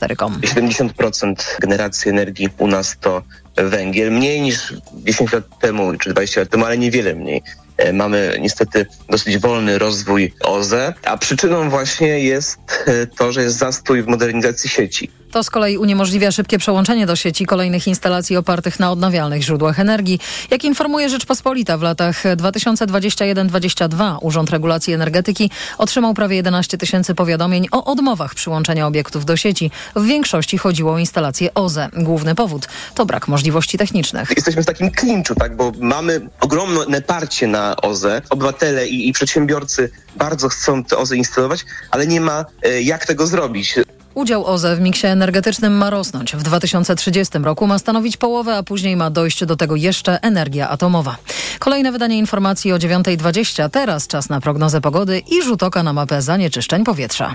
70% generacji energii u nas to węgiel, mniej niż 10 lat temu czy 20 lat temu, ale niewiele mniej. E, mamy niestety dosyć wolny rozwój OZE, a przyczyną właśnie jest e, to, że jest zastój w modernizacji sieci. To z kolei uniemożliwia szybkie przełączenie do sieci kolejnych instalacji opartych na odnawialnych źródłach energii. Jak informuje Rzeczpospolita, w latach 2021-2022 Urząd Regulacji Energetyki otrzymał prawie 11 tysięcy powiadomień o odmowach przyłączenia obiektów do sieci. W większości chodziło o instalacje OZE. Główny powód to brak możliwości technicznych. Jesteśmy w takim klinczu, tak, bo mamy ogromne parcie na OZE. Obywatele i, i przedsiębiorcy bardzo chcą te OZE instalować, ale nie ma e, jak tego zrobić. Udział OZE w miksie energetycznym ma rosnąć. W 2030 roku ma stanowić połowę, a później ma dojść do tego jeszcze energia atomowa. Kolejne wydanie informacji o 9.20. Teraz czas na prognozę pogody i rzut oka na mapę zanieczyszczeń powietrza.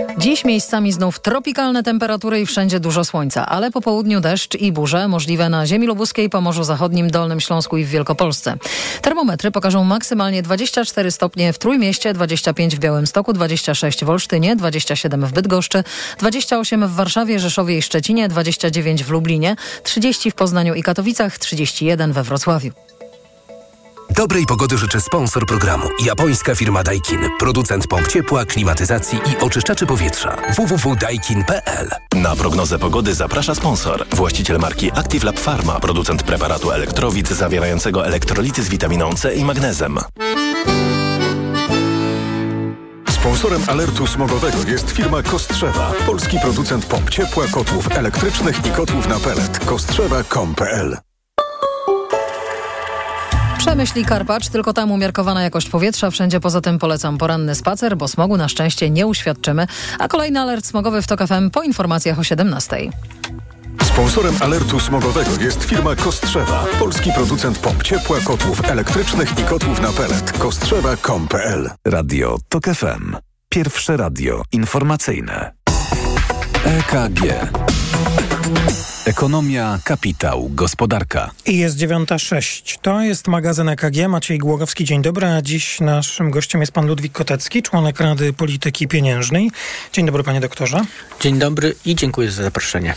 Dziś miejscami znów tropikalne temperatury i wszędzie dużo słońca, ale po południu deszcz i burze możliwe na ziemi lubuskiej, Pomorzu Zachodnim, Dolnym Śląsku i w Wielkopolsce. Termometry pokażą maksymalnie 24 stopnie w Trójmieście, 25 w Białymstoku, 26 w Olsztynie, 27 w Bydgoszczy, 28 w Warszawie, Rzeszowie i Szczecinie, 29 w Lublinie, 30 w Poznaniu i Katowicach, 31 we Wrocławiu. Dobrej pogody życzę sponsor programu. Japońska firma Daikin. Producent pomp ciepła, klimatyzacji i oczyszczaczy powietrza. www.daikin.pl Na prognozę pogody zaprasza sponsor. Właściciel marki Active Lab Pharma. Producent preparatu elektrowid zawierającego elektrolity z witaminą C i magnezem. Sponsorem alertu smogowego jest firma Kostrzewa. Polski producent pomp ciepła, kotłów elektrycznych i kotłów na pelet. Kostrzewa.com.pl Przemyśl i Karpacz, tylko tam umiarkowana jakość powietrza. Wszędzie poza tym polecam poranny spacer, bo smogu na szczęście nie uświadczymy. A kolejny alert smogowy w TOK FM po informacjach o 17. Sponsorem alertu smogowego jest firma Kostrzewa. Polski producent pomp ciepła, kotłów elektrycznych i kotłów na pelet. Kostrzewa.com.pl Radio TOK FM. Pierwsze radio informacyjne. EKG. Ekonomia, kapitał, gospodarka. I jest 9.06. To jest magazyn EKG. Maciej Głogowski, dzień dobry. A dziś naszym gościem jest pan Ludwik Kotecki, członek Rady Polityki Pieniężnej. Dzień dobry, panie doktorze. Dzień dobry i dziękuję za zaproszenie.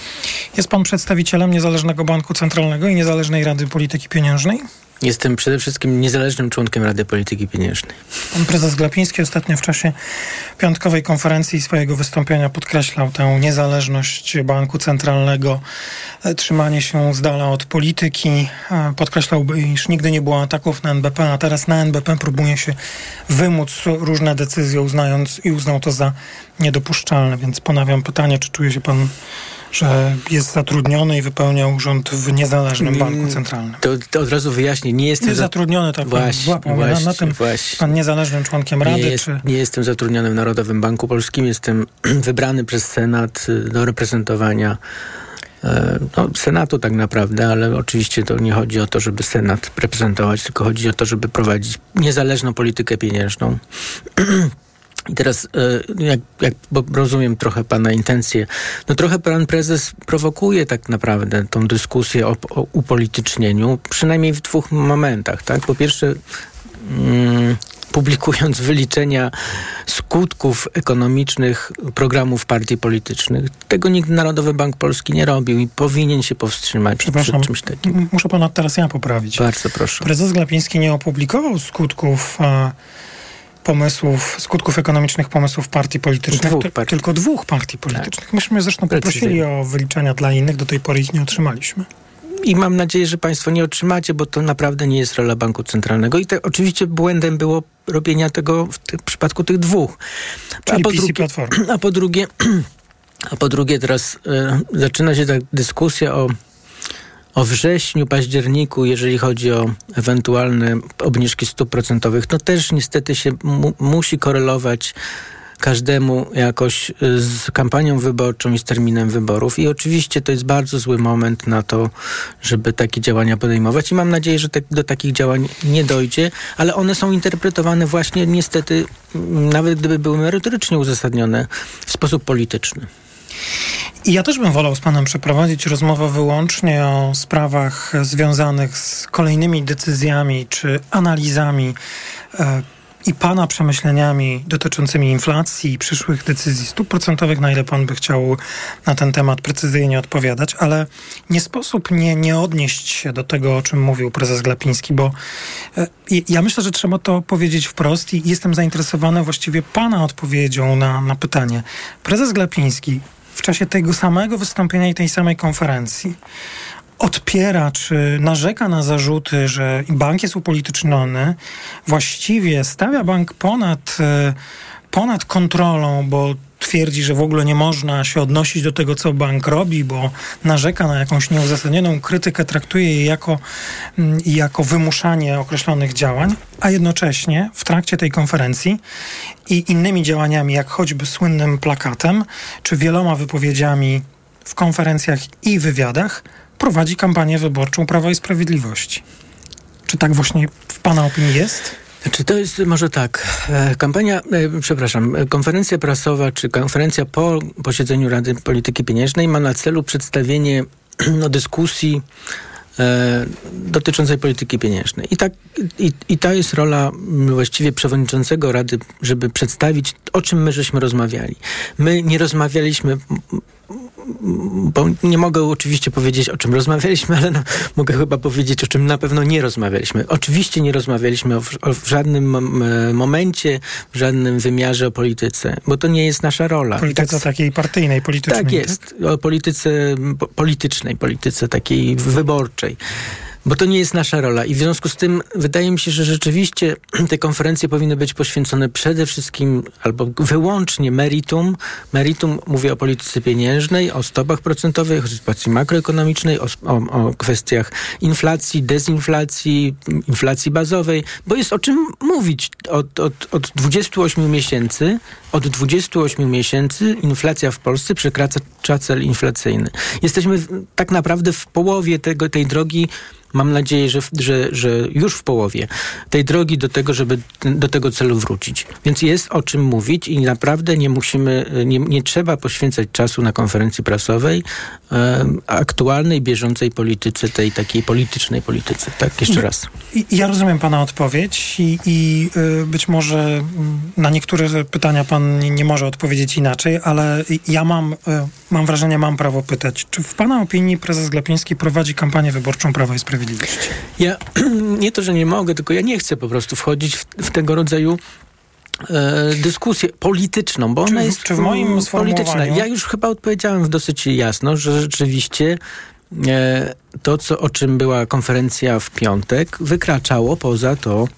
Jest pan przedstawicielem Niezależnego Banku Centralnego i Niezależnej Rady Polityki Pieniężnej? Jestem przede wszystkim niezależnym członkiem Rady Polityki Pieniężnej. Pan prezes Glapiński ostatnio w czasie piątkowej konferencji swojego wystąpienia podkreślał tę niezależność banku centralnego, trzymanie się z dala od polityki. E, podkreślał, iż nigdy nie było ataków na NBP, a teraz na NBP próbuje się wymóc różne decyzje, uznając i uznał to za niedopuszczalne. Więc ponawiam pytanie, czy czuje się pan że jest zatrudniony i wypełnia urząd w niezależnym banku Mm, centralnym. To, to od razu wyjaśnię, nie jestem Jest za- zatrudniony, tak Właśnie, złapał właśnie, na, na tym właśnie. pan niezależnym członkiem Rady, nie, jest, czy... nie jestem zatrudniony w Narodowym Banku Polskim, jestem wybrany przez Senat y, do reprezentowania e, no, Senatu tak naprawdę, ale oczywiście to nie chodzi o to, żeby Senat reprezentować, tylko chodzi o to, żeby prowadzić niezależną politykę pieniężną. I teraz, e, jak, jak bo rozumiem trochę Pana intencje, no trochę Pan Prezes prowokuje tak naprawdę tą dyskusję o, o upolitycznieniu, przynajmniej w dwóch momentach. Tak? Po pierwsze, mm, publikując wyliczenia skutków ekonomicznych programów partii politycznych. Tego nigdy Narodowy Bank Polski nie robił i powinien się powstrzymać przed, czymś takim. muszę pana teraz ja poprawić. Bardzo proszę. Prezes Glapiński nie opublikował skutków e, pomysłów, skutków ekonomicznych pomysłów partii politycznych, Dwóch partii. tylko dwóch partii politycznych. Myśmy zresztą poprosili o wyliczenia dla innych, do tej pory ich nie otrzymaliśmy. I mam nadzieję, że Państwo nie otrzymacie, bo to naprawdę nie jest rola Banku Centralnego. I te, oczywiście błędem było robienia tego w, ty- w przypadku tych dwóch. Czyli po PiS i drugie, Platforma. a po drugie, a po drugie teraz e, zaczyna się ta dyskusja o, o wrześniu, październiku, jeżeli chodzi o ewentualne obniżki stóp procentowych. No też niestety się mu, musi korelować każdemu jakoś z kampanią wyborczą i z terminem wyborów. I oczywiście to jest bardzo zły moment na to, żeby takie działania podejmować. I mam nadzieję, że te, do takich działań nie dojdzie, ale one są interpretowane właśnie niestety, nawet gdyby były merytorycznie uzasadnione, w sposób polityczny. I ja też bym wolał z Panem przeprowadzić rozmowę wyłącznie o sprawach związanych z kolejnymi decyzjami czy analizami e, i Pana przemyśleniami dotyczącymi inflacji i przyszłych decyzji stóp procentowych, na ile Pan by chciał na ten temat precyzyjnie odpowiadać, ale nie sposób nie, nie odnieść się do tego, o czym mówił prezes Glapiński, bo e, ja myślę, że trzeba to powiedzieć wprost i jestem zainteresowany właściwie Pana odpowiedzią na, na pytanie. Prezes Glapiński w czasie tego samego wystąpienia i tej samej konferencji odpiera czy narzeka na zarzuty, że bank jest upolityczniony, właściwie stawia bank ponad, e, ponad kontrolą, bo twierdzi, że w ogóle nie można się odnosić do tego, co bank robi, bo narzeka na jakąś nieuzasadnioną krytykę, traktuje je jako, mm, jako wymuszanie określonych działań, a jednocześnie w trakcie tej konferencji i innymi działaniami, jak choćby słynnym plakatem, czy wieloma wypowiedziami w konferencjach i wywiadach, prowadzi kampanię wyborczą Prawa i Sprawiedliwości. Czy tak właśnie w Pana opinii jest? Czy to jest może tak? E, kampania, e, przepraszam, e, konferencja prasowa czy konferencja po posiedzeniu Rady Polityki Pieniężnej ma na celu przedstawienie no, dyskusji e, dotyczącej polityki pieniężnej. I, tak, i, I ta jest rola właściwie przewodniczącego Rady, żeby przedstawić, o czym my żeśmy rozmawiali. My nie rozmawialiśmy bo nie mogę oczywiście powiedzieć, o czym rozmawialiśmy, ale no, mogę chyba powiedzieć, o czym na pewno nie rozmawialiśmy. Oczywiście nie rozmawialiśmy o, o, w żadnym e, momencie, w żadnym wymiarze o polityce, bo to nie jest nasza rola. Polityce tak, takiej partyjnej, politycznej. Tak jest, tak? o polityce politycznej, polityce takiej wyborczej bo to nie jest nasza rola. I w związku z tym wydaje mi się, że rzeczywiście te konferencje powinny być poświęcone przede wszystkim albo wyłącznie meritum. Meritum mówię o polityce pieniężnej, o stopach procentowych, o sytuacji makroekonomicznej, o, o, o kwestiach inflacji, dezinflacji, inflacji bazowej, bo jest o czym mówić. Od, od, od 28 miesięcy, od 28 miesięcy inflacja w Polsce przekracza cel inflacyjny. Jesteśmy tak naprawdę w połowie tego, tej drogi mam nadzieję, że, że, że już w połowie tej drogi do tego, żeby do tego celu wrócić. Więc jest o czym mówić i naprawdę nie musimy, nie, nie trzeba poświęcać czasu na konferencji prasowej e, aktualnej, bieżącej polityce, tej takiej politycznej polityce. Tak, jeszcze raz. Ja rozumiem Pana odpowiedź i, i y, być może mm, na niektóre pytania Pan nie, może odpowiedzieć inaczej, ale ja mam, y, mam wrażenie, mam prawo pytać. Czy w Pana opinii prezes Glapiński prowadzi kampanię wyborczą Prawa i Sprawiedliwości? Ja nie to, że nie mogę, tylko ja nie chcę po prostu wchodzić w, w tego rodzaju e, dyskusję polityczną, bo czy, ona jest czy w moim polityczna. Ja już chyba odpowiedziałem dosyć jasno, że rzeczywiście e, to, co, o czym była konferencja w piątek, wykraczało poza to,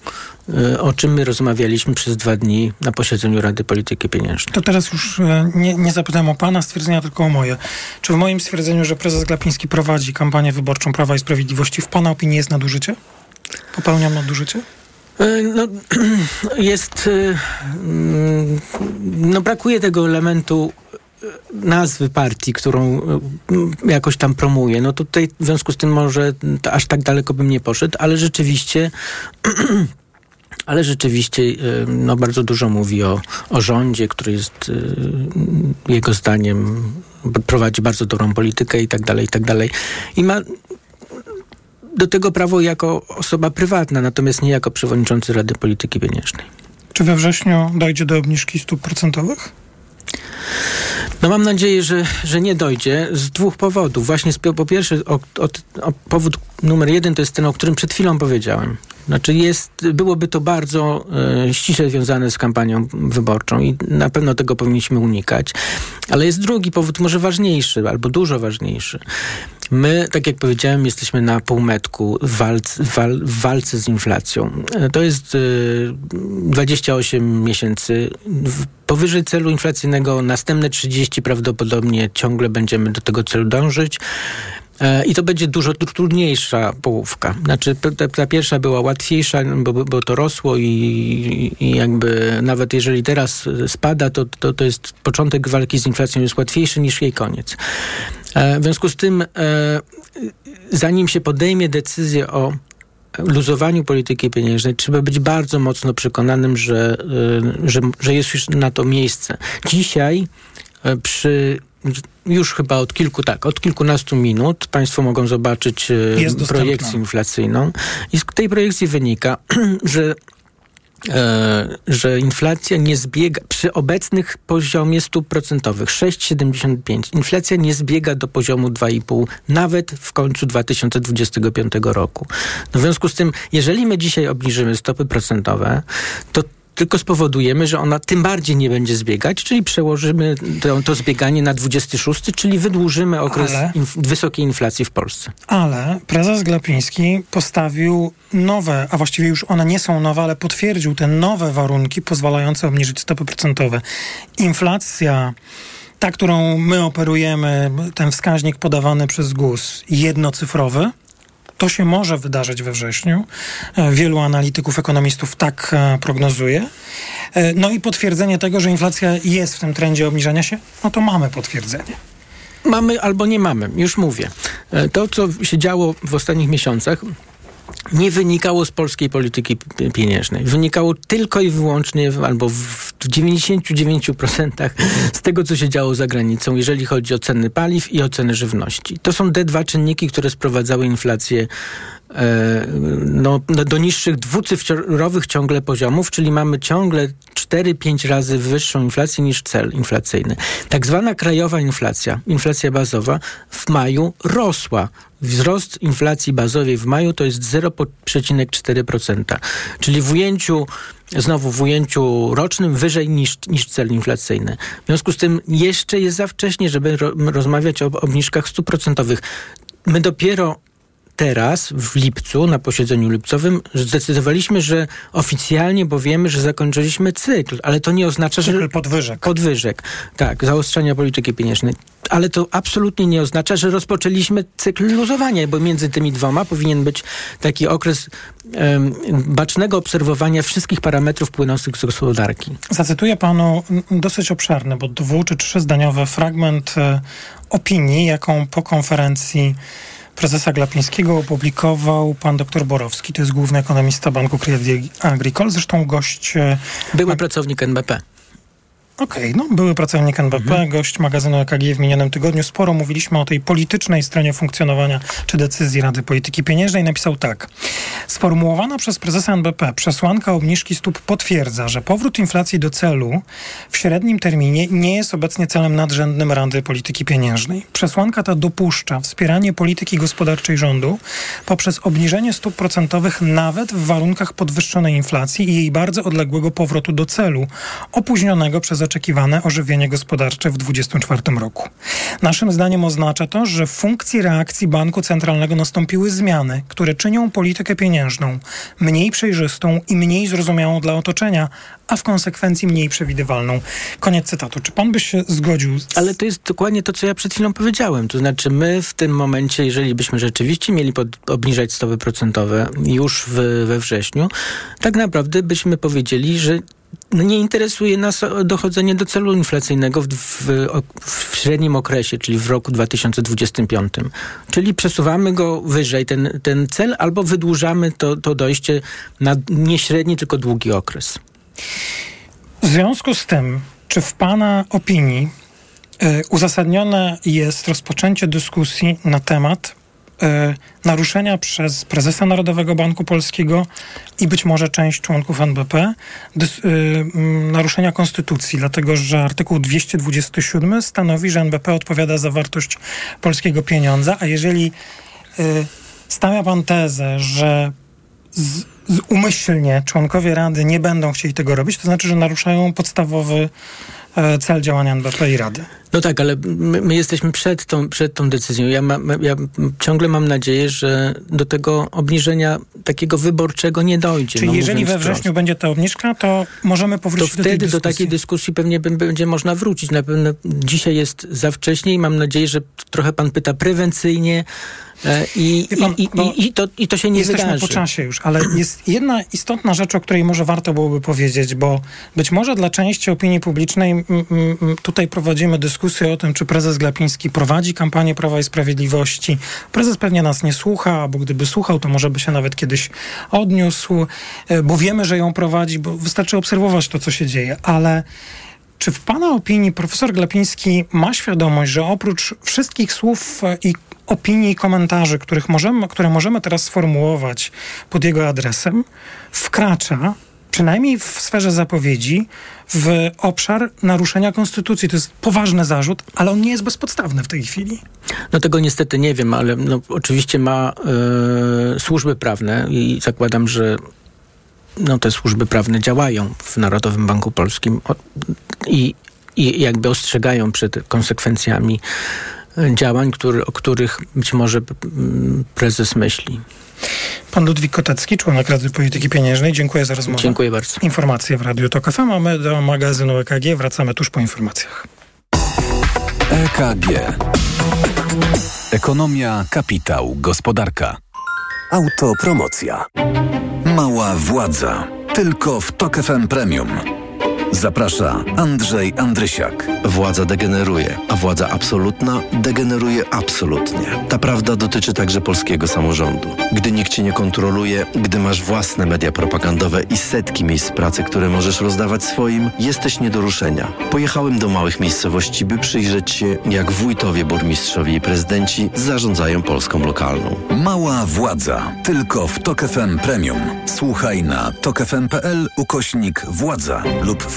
o czym my rozmawialiśmy przez dwa dni na posiedzeniu Rady Polityki Pieniężnej. To teraz już e, nie, nie zapytam o Pana stwierdzenia, tylko o moje. Czy w moim stwierdzeniu, że prezes Glapiński prowadzi kampanię wyborczą Prawa i Sprawiedliwości, w Pana opinii jest nadużycie? Popełniam nadużycie? E, no, jest. Mm, no, brakuje tego elementu nazwy partii, którą e, jakoś tam promuje. No tutaj w związku z tym może aż tak daleko bym nie poszedł, ale rzeczywiście ale rzeczywiście e, no, bardzo dużo mówi o, o rządzie, który jest e, jego zdaniem prowadzi bardzo dobrą politykę i tak dalej, i tak dalej. I ma do tego prawo jako osoba prywatna, natomiast nie jako przewodniczący Rady Polityki Pieniężnej. Czy we wrześniu dojdzie do obniżki stóp procentowych? No mam nadzieję, że, że nie dojdzie z dwóch powodów. Właśnie z, po pierwsze, o, o, o powód numer jeden to jest ten, o którym przed chwilą powiedziałem. Znaczy jest, byłoby to bardzo e, ściśle związane z kampanią wyborczą i na pewno tego powinniśmy unikać. Ale jest drugi powód, może ważniejszy, albo dużo ważniejszy. My, tak jak powiedziałem, jesteśmy na półmetku w, walc, wal, walce z inflacją. E, to jest y, e, 28 miesięcy. Powyżej celu inflacyjnego następne 30 prawdopodobnie ciągle będziemy do tego celu dążyć. E, I to będzie dużo trudniejsza połówka. Znaczy, ta, ta pierwsza była łatwiejsza, bo, bo to rosło i, i, jakby nawet jeżeli teraz spada, to, to, to jest początek walki z inflacją jest łatwiejszy niż jej koniec. E, w związku z tym, e, zanim się podejmie decyzję o luzowaniu polityki pieniężnej trzeba być bardzo mocno przekonanym, że, że, że jest już na to miejsce. Dzisiaj przy już chyba od kilku, tak, od kilkunastu minut Państwo mogą zobaczyć e, projekcję inflacyjną i z tej projekcji wynika, że E, że inflacja nie zbiega przy obecnych poziomie stóp procentowych 6,75. Inflacja nie zbiega do poziomu 2,5 nawet w końcu 2025 roku. No w związku z tym, jeżeli my dzisiaj obniżymy stopy procentowe, to tylko spowodujemy, że ona tym bardziej nie będzie zbiegać, czyli przełożymy to, to zbieganie na 26, czyli wydłużymy okres ale, inf wysokiej inflacji w Polsce. Ale prezes Glapiński postawił nowe, a właściwie już one nie są nowe, ale potwierdził te nowe warunki pozwalające obniżyć stopy procentowe. Inflacja ta, którą my operujemy, ten wskaźnik podawany przez GUS, jednocyfrowy, to się może wydarzyć we wrześniu. E, wielu analityków, ekonomistów tak e, prognozuje. E, no i potwierdzenie tego, że inflacja jest w tym trendzie obniżania się, no to mamy potwierdzenie. Mamy albo nie mamy, już mówię. To, co się działo w ostatnich miesiącach, nie wynikało z polskiej polityki pieniężnej. Wynikało tylko i wyłącznie, albo w 99% z tego, co się działo za granicą, jeżeli chodzi o ceny paliw i o ceny żywności. To są te dwa czynniki, które sprowadzały inflację e, no, no, do niższych dwucyfrowych ciągle poziomów, czyli mamy ciągle 4-5 razy wyższą inflację niż cel inflacyjny. Tak zwana krajowa inflacja, inflacja bazowa w maju rosła wzrost inflacji bazowej w maju to jest 0,4%, czyli w ujęciu znowu w ujęciu rocznym wyżej niż, niż cel inflacyjny. W związku z tym jeszcze jest za wcześnie, żeby ro, rozmawiać o obniżkach stuprocentowych. My dopiero teraz, w lipcu, na posiedzeniu lipcowym, zdecydowaliśmy, że oficjalnie, bo wiemy, że zakończyliśmy cykl, ale to nie oznacza, cykl że... podwyżek. Podwyżek, tak, zaostrzenia polityki pieniężnej. Ale to absolutnie nie oznacza, że rozpoczęliśmy cykl luzowania, bo między tymi dwoma powinien być taki okres um, bacznego obserwowania wszystkich parametrów płynących z gospodarki. Zacytuję panu dosyć obszerny, bo dwu czy trzyddaniowy fragment e, opinii, jaką po konferencji prezesa Glapińskiego opublikował pan dr Borowski, to jest główny ekonomista Banku Credit Agricole, zresztą gość... E, Były pracownik NBP. Okej, okay, no były pracownik NBP, mhm. gość magazynu EKG w minionym tygodniu. Sporo mówiliśmy o tej politycznej stronie funkcjonowania czy decyzji Rady Polityki Pieniężnej. Napisał tak. Sformułowana przez prezesa NBP przesłanka obniżki stóp potwierdza, że powrót inflacji do celu w średnim terminie nie jest obecnie celem nadrzędnym Rady Polityki Pieniężnej. Przesłanka ta dopuszcza wspieranie polityki gospodarczej rządu poprzez obniżenie stóp procentowych nawet w warunkach podwyższonej inflacji i jej bardzo odległego powrotu do celu, opóźnionego przez oczekiwane ożywienie gospodarcze w 2024 roku. Naszym zdaniem oznacza to, że w funkcji reakcji banku centralnego nastąpiły zmiany, które czynią politykę pieniężną mniej przejrzystą i mniej zrozumiałą dla otoczenia, a w konsekwencji mniej przewidywalną. Koniec cytatu. Czy pan by się zgodził? Z... Ale to jest dokładnie to, co ja przed chwilą powiedziałem. To znaczy my w tym momencie, jeżeli byśmy rzeczywiście mieli pod, obniżać stopy procentowe już w, we wrześniu, tak naprawdę byśmy powiedzieli, że nie interesuje nas dochodzenie do celu inflacyjnego w, w, w, średnim okresie, czyli w roku 2025. Czyli przesuwamy go wyżej, ten, ten cel, albo wydłużamy to, to dojście na nie średni, tylko długi okres. W związku z tym, czy w Pana opinii y, uzasadnione jest rozpoczęcie dyskusji na temat E, naruszenia przez prezesa Narodowego Banku Polskiego i być może część członków NBP y, naruszenia konstytucji, dlatego że artykuł 227 stanowi, że NBP odpowiada za wartość polskiego pieniądza, a jeżeli y, stawia pan tezę, że z, z umyślnie członkowie Rady nie będą chcieli tego robić, to znaczy, że naruszają podstawowy cel działania NBP i Rady. No tak, ale my, my, jesteśmy przed tą, przed tą decyzją. Ja, ma, ja ciągle mam nadzieję, że do tego obniżenia takiego wyborczego nie dojdzie. Czyli no, jeżeli we wrześniu wprost. będzie ta obniżka, to możemy powrócić to do wtedy do takiej dyskusji pewnie będzie można wrócić. Na pewno dzisiaj jest za wcześnie i mam nadzieję, że trochę pan pyta prewencyjnie, E, I, pan, i, i, i, to, I to się nie jesteśmy wydarzy. po czasie już, ale jest jedna istotna rzecz, o której może warto byłoby powiedzieć, bo być może dla części opinii publicznej tutaj prowadzimy dyskusję o tym, czy prezes Glapiński prowadzi kampanię Prawa i Sprawiedliwości. Prezes pewnie nas nie słucha, bo gdyby słuchał, to może by się nawet kiedyś odniósł, e, bo wiemy, że ją prowadzi, bo wystarczy obserwować to, co się dzieje, ale czy w Pana opinii profesor Glapiński ma świadomość, że oprócz wszystkich słów e, i opinii i komentarzy, których możemy, które możemy teraz sformułować pod jego adresem, wkracza przynajmniej w sferze zapowiedzi, w obszar naruszenia konstytucji. To jest poważny zarzut, ale on nie jest bezpodstawny w tej chwili. No tego niestety nie wiem, ale no, oczywiście ma y, służby prawne i zakładam, że no, te służby prawne działają w Narodowym Banku Polskim i, i jakby ostrzegają przed konsekwencjami działań, który, o których być może prezes myśli. Pan Ludwik Kotecki, członek Rady Polityki Pieniężnej. Dziękuję za rozmowę. Dziękuję bardzo. Informacje w Radiu TOK FM, a my do magazynu EKG wracamy tuż po informacjach. EKG. Ekonomia, kapitał, gospodarka. Autopromocja. Mała władza. Tylko w TOK FM Premium. Zaprasza Andrzej Andrysiak. Władza degeneruje, a władza absolutna degeneruje absolutnie. Ta prawda dotyczy także polskiego samorządu. Gdy nikt cię nie kontroluje, gdy masz własne media propagandowe i setki miejsc pracy, które możesz rozdawać swoim, jesteś nie do ruszenia. Pojechałem do małych miejscowości, by przyjrzeć się, jak wójtowie, burmistrzowie i prezydenci zarządzają Polską lokalną. Mała władza. Tylko w TOK FM Premium. Słuchaj na tokefm.pl ukośnik władza lub w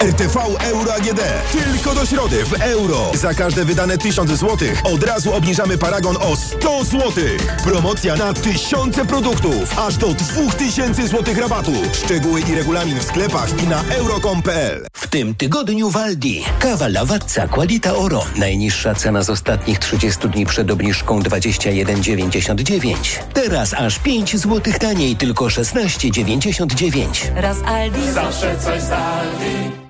RTV Euro AGD. Tylko do środy w euro. Za każde wydane 1000 zł od razu obniżamy paragon o 100 zł. Promocja na tysiące produktów. Aż do 2000 zł rabatu. Szczegóły i regulamin w sklepach i na euro.com.pl. W tym tygodniu Waldi. Kawa Lavazza Qualita Oro. Najniższa cena z ostatnich 30 dni przed obniżką 21,99. Teraz aż 5 zł taniej, tylko 16,99. Raz Aldi. Zawsze coś z Aldi.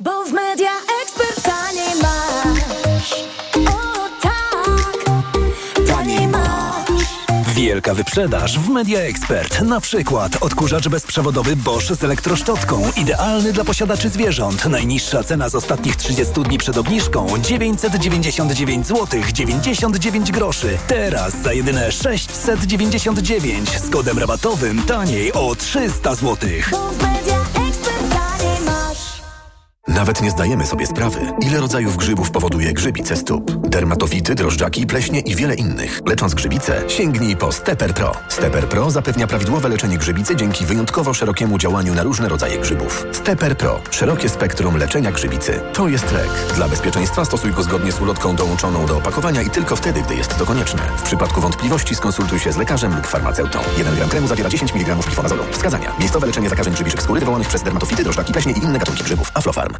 Bo w media ekspert taniej masz. O tak, taniej masz. Wielka wyprzedaż w Media Expert. Na przykład odkurzacz bezprzewodowy Bosch z elektroszczotką. Idealny dla posiadaczy zwierząt. Najniższa cena z ostatnich 30 dni przed obniżką 999 zł 99 groszy. Teraz za jedyne 699 z kodem rabatowym taniej o 300 zł. Bo w media nawet nie zdajemy sobie sprawy, ile rodzajów grzybów powoduje grzybice stóp. Dermatofity, drożdżaki, pleśnie i wiele innych. Lecząc grzybice, sięgnij po Stepper Pro. Stepper Pro zapewnia prawidłowe leczenie grzybicy dzięki wyjątkowo szerokiemu działaniu na różne rodzaje grzybów. Stepper Pro. Szerokie spektrum leczenia grzybicy. To jest lek. Dla bezpieczeństwa stosuj go zgodnie z ulotką dołączoną do opakowania i tylko wtedy, gdy jest to konieczne. W przypadku wątpliwości skonsultuj się z lekarzem lub farmaceutą. 1 gram kremu zawiera 10 mg glifonazolu. Wskazania. Miejscowe leczenie zakażeń grzybiczych skóry wywołanych przez dermatofity, drożdżaki, pleśnie i inne gatunki grzybów. Aflofarm.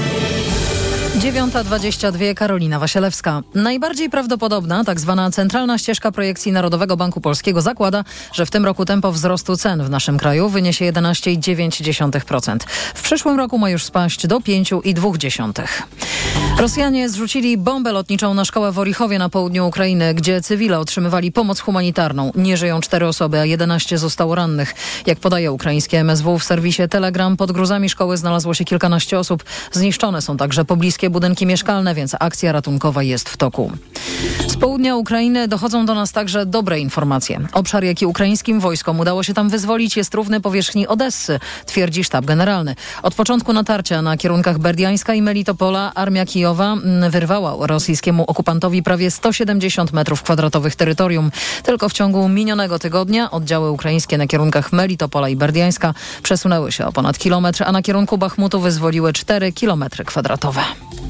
9.22 Karolina Wasielewska. Najbardziej prawdopodobna, tak zwana centralna ścieżka projekcji Narodowego Banku Polskiego zakłada, że w tym roku tempo wzrostu cen w naszym kraju wyniesie 11,9%. W przyszłym roku ma już spaść do 5,2%. Rosjanie zrzucili bombę lotniczą na szkołę w Orichowie na południu Ukrainy, gdzie cywile otrzymywali pomoc humanitarną. Nie żyją cztery osoby, a 11 zostało rannych. Jak podaje ukraińskie MSW w serwisie Telegram, pod gruzami szkoły znalazło się kilkanaście osób. Zniszczone są także pobliskie budynki mieszkalne, więc akcja ratunkowa jest w toku. Z południa Ukrainy dochodzą do nas także dobre informacje. Obszar, jaki ukraińskim wojskom udało się tam wyzwolić, jest równy powierzchni Odessy, twierdzi sztab generalny. Od początku natarcia na kierunkach Berdiańska i Melitopola armia Kijowa mm, wyrwała rosyjskiemu okupantowi prawie 170 metrów kwadratowych terytorium. Tylko w ciągu minionego tygodnia oddziały ukraińskie na kierunkach Melitopola i Berdiańska przesunęły się o ponad kilometr, a na kierunku Bachmutu wyzwoliły 4 kilometry kwadratowe.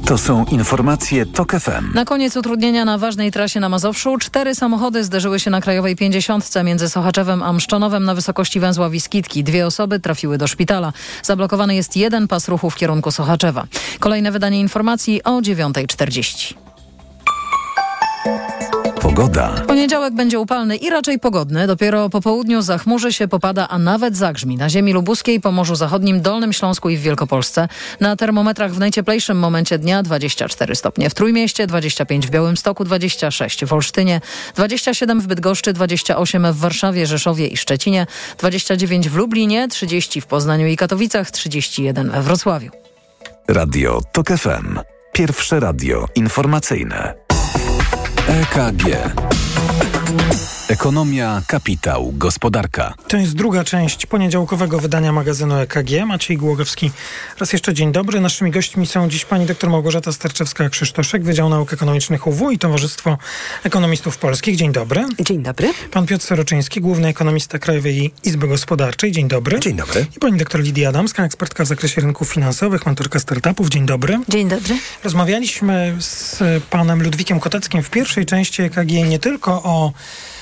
To są informacje TOK FM. Na koniec utrudnienia na ważnej trasie na Mazowszu cztery samochody zderzyły się na Krajowej 50 między Sochaczewem a Mszczonowem na wysokości węzła Wiskitki. Dwie osoby trafiły do szpitala. Zablokowany jest jeden pas ruchu w kierunku Sochaczewa. Kolejne wydanie informacji o 9.40. Pogoda. Poniedziałek będzie upalny i raczej pogodny. Dopiero po południu zachmurzy się, popada, a nawet zagrzmi. Na ziemi lubuskiej, Pomorzu Zachodnim, Dolnym Śląsku i w Wielkopolsce. Na termometrach w najcieplejszym momencie dnia 24 stopnie w Trójmieście, 25 w Białymstoku, 26 w Olsztynie, 27 w Bydgoszczy, 28 w Warszawie, Rzeszowie i Szczecinie, 29 w Lublinie, 30 w Poznaniu i Katowicach, 31 we Wrocławiu. Radio TOK FM. Pierwsze radio informacyjne. EKG. Ekonomia, kapitał, gospodarka. To jest druga część poniedziałkowego wydania magazynu EKG. Maciej Głogowski. Raz jeszcze dzień dobry. Naszymi gośćmi są dziś pani dr Małgorzata Starczewska-Krzysztoszek, Wydział Nauk Ekonomicznych UW i Towarzystwo Ekonomistów Polskich. Dzień dobry. Dzień dobry. Pan Piotr Soroczyński, główny ekonomista Krajowej Izby Gospodarczej. Dzień dobry. Dzień dobry. I pani dr Lidia Adamska, ekspertka w zakresie rynków finansowych, mentorka startupów. Dzień dobry. Dzień dobry. Rozmawialiśmy z panem Ludwikiem Koteckim w pierwszej części EKG nie tylko o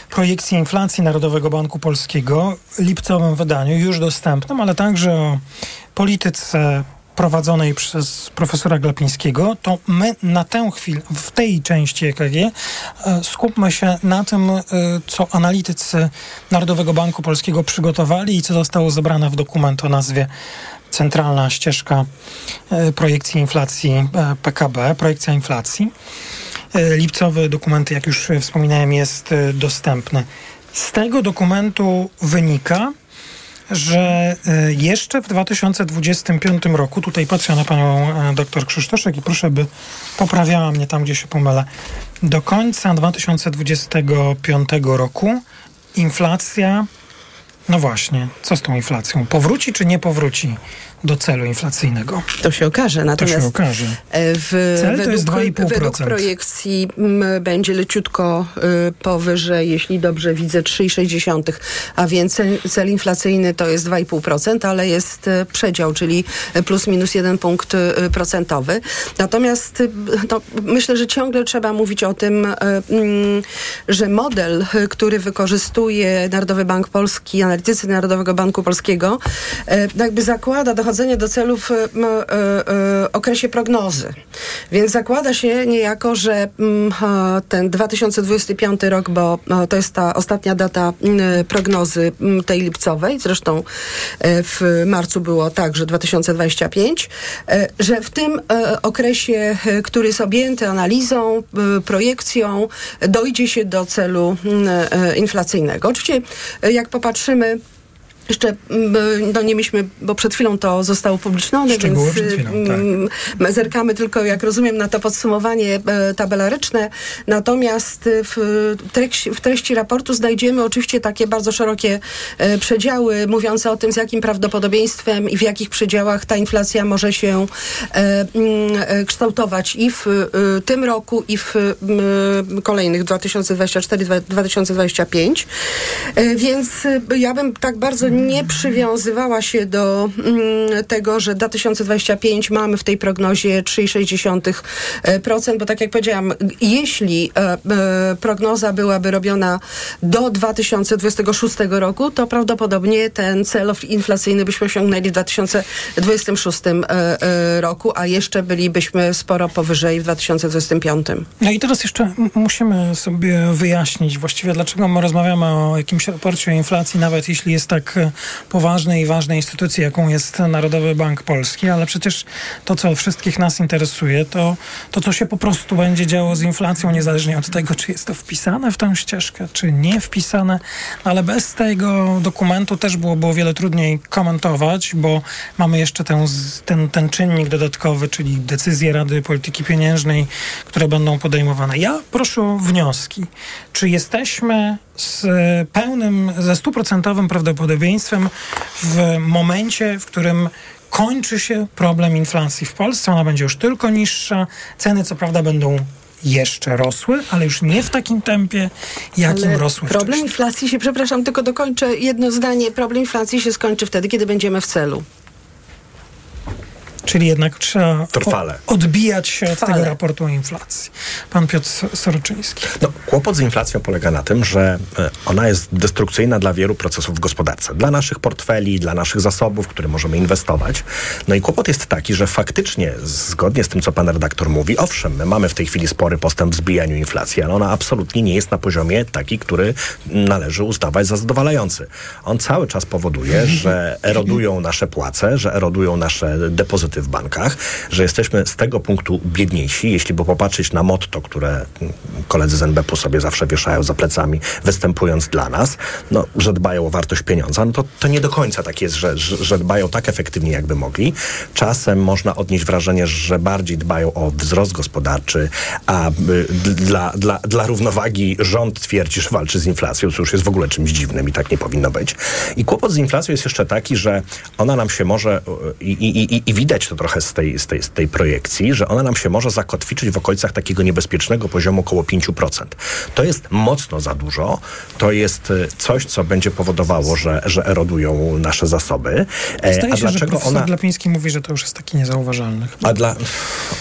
projekcji inflacji Narodowego Banku Polskiego, lipcowym wydaniu, już dostępnym, ale także o polityce prowadzonej przez profesora Glapińskiego, to my na tę chwilę, w tej części EKG, e, skupmy się na tym, e, co analitycy Narodowego Banku Polskiego przygotowali i co zostało zebrane w dokument o nazwie Centralna ścieżka e, projekcji inflacji PKB, projekcja inflacji. E, Lipcowy dokument, jak już wspominałem, jest e, dostępny. Z tego dokumentu wynika, że e, jeszcze w 2025 roku, tutaj patrzę na panią doktor Krzysztoszek i proszę, by poprawiała mnie tam, gdzie się pomylę, do końca 2025 roku inflacja, no właśnie, co z tą inflacją? Powróci czy nie powróci do celu inflacyjnego? To się okaże. Natomiast to się okaże. e, W, Cel to jest według, 2,5%. według projekcji będzie leciutko y, powyżej, jeśli dobrze widzę, 3,6, a więc cel, inflacyjny to jest 2,5%, ale jest y, przedział, czyli plus minus jeden punkt y, procentowy. Natomiast y, no, myślę, że ciągle trzeba mówić o tym, y, mm, że model, który wykorzystuje Narodowy Bank Polski, analitycy Narodowego Banku Polskiego, jakby zakłada dochodzenie do celów w m, y, y, okresie prognozy. Więc zakłada się niejako, że mm, ten 2025 rok, bo e, to jest ta ostatnia data prognozy mm, tej lipcowej, zresztą w marcu było tak, że 2025, e, że w tym okresie, który jest objęty analizą, projekcją, dojdzie się do celu mm, inflacyjnego. Oczywiście, jak popatrzymy jeszcze mm, no nie mieliśmy, bo przed chwilą to zostało upublicznione, Szczegóły więc chwilą, tak. mm, my zerkamy tylko, jak rozumiem, na to podsumowanie e, tabelaryczne. Natomiast w treści, w treści raportu znajdziemy oczywiście takie bardzo szerokie e, przedziały, mówiące o tym, z jakim prawdopodobieństwem i w jakich przedziałach ta inflacja może się e, mm, kształtować i w tym roku, i w kolejnych 2024-2025. E, Więc ja bym tak bardzo nie przywiązywała się do mm, tego, że 2025 mamy w tej prognozie 3,6%, bo tak jak powiedziałam, jeśli e, e, prognoza byłaby robiona do 2026 roku, to prawdopodobnie ten cel inflacyjny byśmy osiągnęli w 2026 e, roku, a jeszcze bylibyśmy sporo powyżej w 2025. No i teraz jeszcze musimy sobie wyjaśnić właściwie, dlaczego my rozmawiamy o jakimś raporcie o inflacji, nawet jeśli jest tak poważnej i ważnej instytucji, jaką jest Narodowy Bank Polski, ale przecież to, co wszystkich nas interesuje, to to, co się po prostu będzie działo z inflacją, niezależnie od tego, czy jest to wpisane w tę ścieżkę, czy nie wpisane, ale bez tego dokumentu też byłoby o wiele trudniej komentować, bo mamy jeszcze ten, ten, ten czynnik dodatkowy, czyli decyzje Rady Polityki Pieniężnej, które będą podejmowane. Ja proszę o wnioski. Czy jesteśmy z pełnym, ze stuprocentowym prawdopodobieństwem w momencie, w którym kończy się problem inflacji w Polsce, ona będzie już tylko niższa, ceny co prawda będą jeszcze rosły, ale już nie w takim tempie, jakim Ale rosły Problem wcześniej. inflacji się, przepraszam, tylko dokończę jedno zdanie. Problem inflacji się skończy wtedy, kiedy będziemy w celu. Czyli jednak trzeba Trwale. Odbijać się od tego raportu o inflacji. Pan Piotr Soroczyński. No, kłopot z inflacją polega na tym, że e, ona jest destrukcyjna dla wielu procesów w gospodarce. Dla naszych portfeli, dla naszych zasobów, które możemy inwestować. No i kłopot jest taki, że faktycznie, zgodnie z tym, co pan redaktor mówi, owszem, my mamy w tej chwili spory postęp w zbijaniu inflacji, ale ona absolutnie nie jest na poziomie taki, który należy uznawać za zadowalający. On cały czas powoduje, że erodują nasze płace, że erodują nasze depozyty w bankach, że jesteśmy z tego punktu biedniejsi. Jeśli by popatrzeć na motto, które koledzy z NBP sobie zawsze wieszają za plecami, występując dla nas, no, że dbają o wartość pieniądza, no to, to nie do końca tak jest, że, że, że dbają tak efektywnie, jakby mogli. Czasem można odnieść wrażenie, że bardziej dbają o wzrost gospodarczy, a y, dla, dla, dla równowagi rząd twierdzi, że walczy z inflacją, co już jest w ogóle czymś dziwnym i tak nie powinno być. I kłopot z inflacją jest jeszcze taki, że ona nam się może, y, i, i, i, i widać to trochę z tej, z, tej, z tej projekcji, że ona nam się może zakotwiczyć w okolicach takiego niebezpiecznego poziomu około 5%. To jest mocno za dużo. To jest y, coś, co będzie powodowało, że, że erodują nasze zasoby. E, Zdaje a się, że dlaczego profesor ona... Glapiński mówi, że to już jest taki niezauważalny. A dla,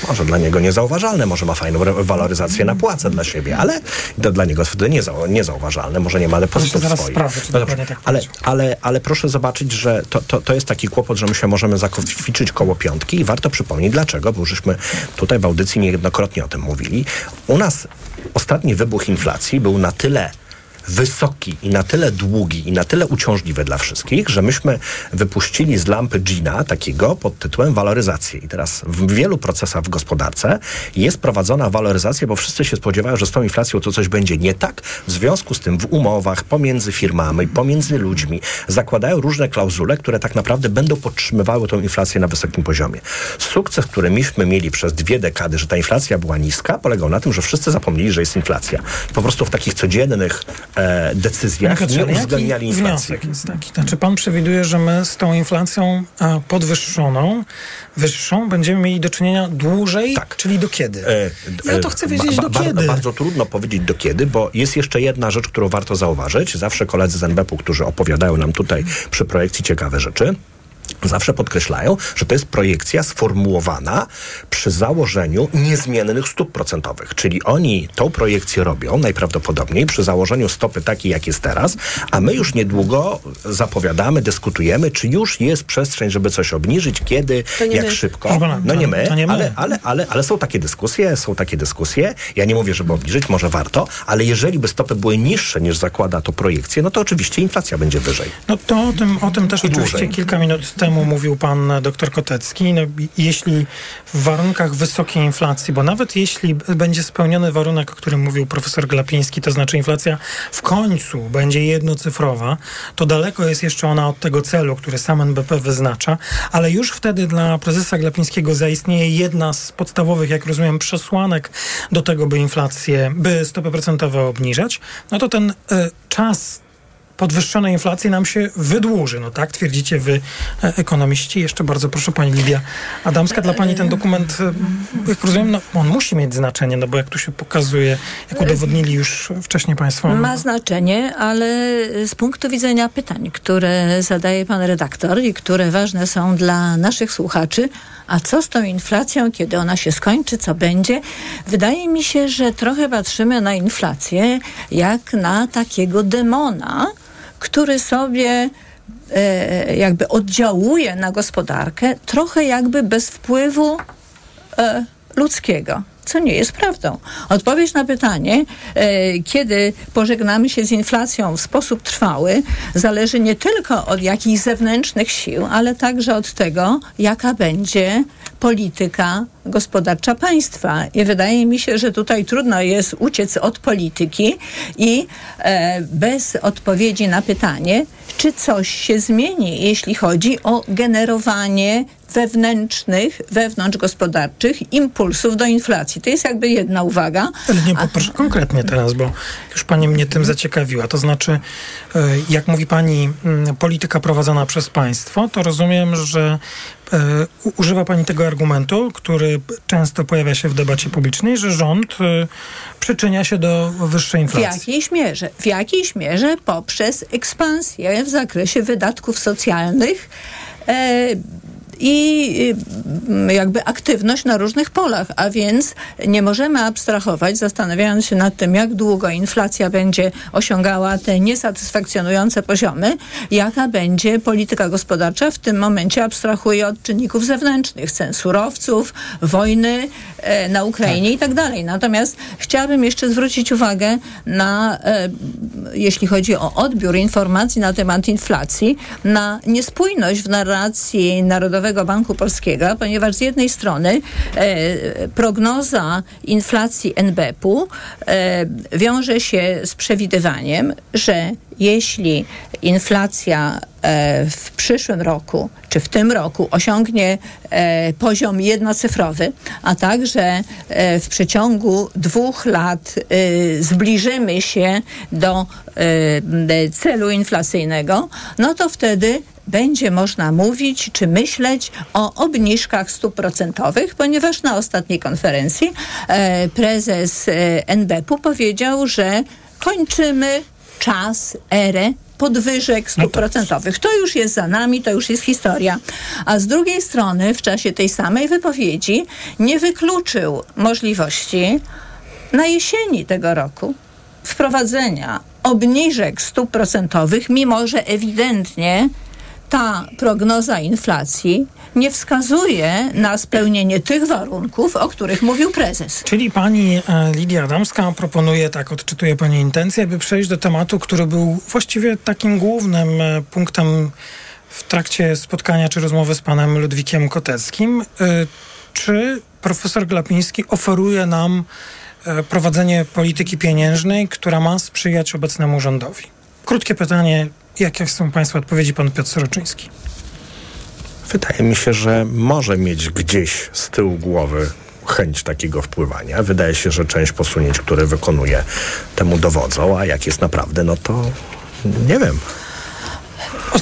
może dla niego niezauważalne, może ma fajną waloryzację na płacę dla siebie, ale to dla niego wtedy niezau, niezauważalne, może nie ma depozytów zaraz swoich. sprawdzę, czy No tak ale, ale, ale proszę zobaczyć, że to, to, to jest taki kłopot, że my się możemy zakotwiczyć koło piątki i warto przypomnieć dlaczego, bo żeśmy tutaj w audycji niejednokrotnie o tym mówili. U nas ostatni wybuch inflacji był na tyle wysoki i na tyle długi i na tyle uciążliwy dla wszystkich, że myśmy wypuścili z lampy Gina takiego pod tytułem waloryzację. I teraz w wielu procesach w gospodarce jest prowadzona waloryzacja, bo wszyscy się spodziewają, że z tą inflacją to coś będzie nie tak. W związku z tym w umowach pomiędzy firmami, pomiędzy ludźmi zakładają różne klauzule, które tak naprawdę będą podtrzymywały tą inflację na wysokim poziomie. Sukces, który myśmy mieli przez dwie dekady, że ta inflacja była niska, polegał na tym, że wszyscy zapomnieli, że jest inflacja. Po prostu w takich codziennych e, decyzjach Piotrze, nie uwzględniali inflacji. wniosek jest taki? Znaczy pan przewiduje, że my z tą inflacją a, podwyższoną, wyższą, będziemy mieli do czynienia dłużej, czyli do kiedy? E, Ja to chcę wiedzieć, do ba- kiedy. Bardzo trudno powiedzieć do kiedy, bo jest jeszcze jedna rzecz, którą warto zauważyć. Zawsze koledzy z NBP-u, którzy opowiadają nam tutaj przy projekcji ciekawe rzeczy, Zawsze podkreślają, że to jest projekcja sformułowana przy założeniu niezmiennych stóp procentowych. Czyli oni tą projekcję robią najprawdopodobniej przy założeniu stopy takiej, jak jest teraz, a my już niedługo zapowiadamy, dyskutujemy, czy już jest przestrzeń, żeby coś obniżyć, kiedy, jak my. szybko. No nie my, nie my. ale, ale, ale, ale są takie dyskusje, są takie dyskusje. Ja nie mówię, żeby obniżyć, może warto, ale jeżeli by stopy były niższe niż zakłada to projekcja, no to oczywiście inflacja będzie wyżej. No to o tym, o tym też I oczywiście dłużej. kilka minut temu mówił pan dr Kotecki. No, jeśli w warunkach wysokiej inflacji, bo nawet jeśli będzie spełniony warunek, o którym mówił profesor Glapiński, to znaczy inflacja w końcu będzie jednocyfrowa, to daleko jest jeszcze ona od tego celu, który sam NBP wyznacza, ale już wtedy dla prezesa Glapińskiego zaistnieje jedna z podstawowych, jak rozumiem, przesłanek do tego, by inflację, by stopy procentowe obniżać, no to ten y, czas podwyższonej inflacji nam się wydłuży. No tak twierdzicie wy, e, ekonomiści. Jeszcze bardzo proszę pani Lidia Adamska. Dla pani ten dokument, e, jak rozumiem, no, on musi mieć znaczenie, no bo jak tu się pokazuje, jak udowodnili już wcześniej państwo. Ma znaczenie, ale z punktu widzenia pytań, które zadaje pan redaktor i które ważne są dla naszych słuchaczy, a co z tą inflacją, kiedy ona się skończy, co będzie? Wydaje mi się, że trochę patrzymy na inflację jak na takiego demona, który sobie e, jakby oddziałuje na gospodarkę, trochę jakby bez wpływu e, ludzkiego. co nie jest prawdą. Odpowiedź na pytanie, e, kiedy pożegnamy się z inflacją w sposób trwały, zależy nie tylko od jakichś zewnętrznych sił, ale także od tego, jaka będzie polityka gospodarcza państwa. I wydaje mi się, że tutaj trudno jest uciec od polityki i e, bez odpowiedzi na pytanie, czy coś się zmieni, jeśli chodzi o generowanie wewnętrznych, wewnątrzgospodarczych impulsów do inflacji. To jest jakby jedna uwaga. Ale nie A- poproszę konkretnie teraz, bo już pani mnie tym zaciekawiła. To znaczy, e, jak mówi pani, mm, polityka prowadzona przez państwo, to rozumiem, że używa pani tego argumentu, który często pojawia się w debacie publicznej, że rząd e, przyczynia się do wyższej W inflacji. jakiejś mierze? W jakiejś mierze poprzez ekspansję w zakresie wydatków socjalnych. I y, jakby aktywność na różnych polach, a więc nie możemy abstrahować, zastanawiając się nad tym, jak długo inflacja będzie osiągała te niesatysfakcjonujące poziomy, jaka będzie polityka gospodarcza. W tym momencie abstrahuję od czynników zewnętrznych, cen surowców, wojny e, na Ukrainie i tak dalej. Natomiast chciałabym jeszcze zwrócić uwagę na, e, jeśli chodzi o odbiór informacji na temat inflacji, na niespójność w narracji Narodowego Banku Polskiego, ponieważ z jednej strony e, prognoza inflacji NBP-u e, wiąże się z przewidywaniem, że jeśli inflacja e, w przyszłym roku czy w tym roku osiągnie e, poziom jednocyfrowy, a także e, w przeciągu dwóch lat zbliżymy się do celu inflacyjnego, no to wtedy będzie można mówić czy myśleć o obniżkach stóp procentowych, ponieważ na ostatniej konferencji e, prezes e, NBP-u powiedział, że kończymy czas, erę podwyżek stóp procentowych. To już jest za nami, to już jest historia. A z drugiej strony w czasie tej samej wypowiedzi nie wykluczył możliwości na jesieni tego roku wprowadzenia obniżek stóp procentowych, mimo że ewidentnie ta prognoza inflacji nie wskazuje na spełnienie tych warunków, o których mówił prezes. Czyli pani e, Lidia Adamska proponuje, tak odczytuje pani intencję, by przejść do tematu, który był właściwie takim głównym e, punktem w trakcie spotkania czy rozmowy z panem Ludwikiem Koteckim. E, Czy profesor Glapiński oferuje nam prowadzenie polityki pieniężnej, która ma sprzyjać obecnemu rządowi? Krótkie pytanie, jakie są państwa odpowiedzi, pan Piotr Soroczyński? Wydaje mi się, że może mieć gdzieś z tyłu głowy chęć takiego wpływania. Wydaje się, że część posunięć, które wykonuje, temu dowodzą, a jak jest naprawdę, no to nie wiem.